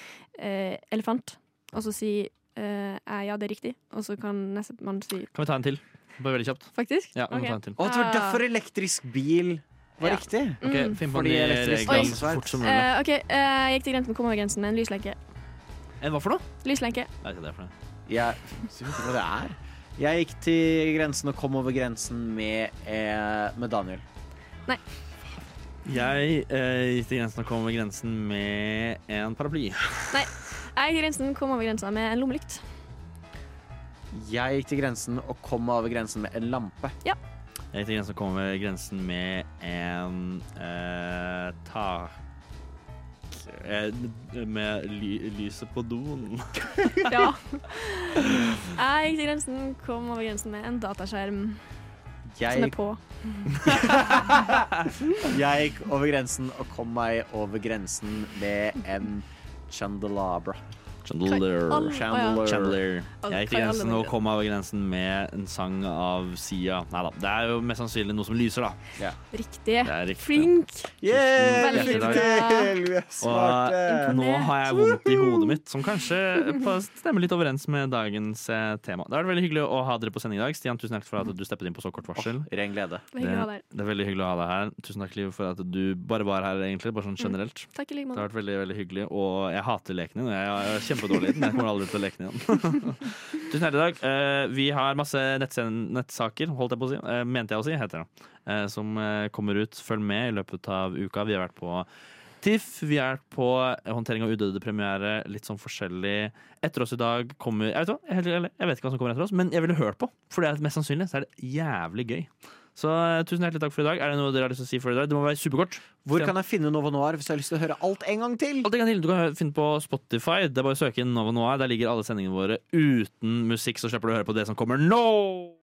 uh, elefant, og så sier uh, jeg ja, det er riktig, og så kan nestemann si Kan vi ta en til? Bare veldig kjapt. faktisk. Ja, vi må ta en til. Å, det var derfor elektrisk bil var Ja. riktig. Okay, Mm. Finn på Fordi elektrisk bil lasersverd. fort som mulig. Uh, OK, eh, jeg gikk til grensen, kom over grensen med en lyslenke. En hva for noe? Lyslenke. Jeg vet ikke hva det er for noe. Jeg vet ikke hva det er. Jeg gikk til grensen og kom over grensen med, eh, med Daniel. Jeg eh, gikk til grensen og kom over grensen med en paraply. Nei, jeg gikk til grensen, kom over grensa med en lommelykt. Jeg gikk til grensen og kom over grensen med en lampe. Ja. Jeg gikk til grensen og kom over grensen med en eh, tak eh, Med ly lyset på doen. Ja. Jeg gikk til grensen, kom over grensen med en dataskjerm som er på. jeg gikk over grensen og kom meg over grensen med en chandelabra. Chandelier. All- Chandler. ja. Jeg gikk til grensen og kom over grensen med en sang av Sia. Nei da, det er jo mest sannsynlig noe som lyser, da. Riktig. Er riktig. Flink. Yeah, Veldig bra. Er Og nå har jeg vondt i hodet mitt, som kanskje stemmer litt overens med dagens eh, tema. Det har vært veldig hyggelig å ha dere på sending i dag. Stian, tusen takk for at du steppet inn på så kort varsel. Ren glede. Det det er veldig hyggelig å ha deg her. Tusen takk, Liv, for at du bare var her, egentlig. Bare sånn generelt. Takk i like Det har vært veldig veldig hyggelig, og jeg hater lekene. og Jeg er kjempedårlig den. Kommer aldri til å leke den igjen. Tusen hjertelig takk. Eh, vi har masse nettsaker, holdt jeg på å si. Eh, mente jeg å si, heter det. Eh, som kommer ut. Følg med i løpet av uka. Vi har vært på TIFF, vi har vært på håndtering av udøde-premiere, litt sånn forskjellig. Etter oss i dag kommer Jeg vet, hva, jeg vet ikke hva som kommer etter oss, men jeg ville hørt på. For det er mest sannsynlig så er det jævlig gøy. Så eh, tusen hjertelig takk for i dag. Er det noe dere har lyst til å si for i dag? Det må være superkort. Hvor kan jeg finne Nova Noir hvis jeg har lyst til å høre alt en gang til? Alt en gang til. Du kan finne på Spotify. Det er bare å søke inn Nova Noir. Der ligger alle sendingene våre uten musikk, så slipper du å høre på det som kommer nå!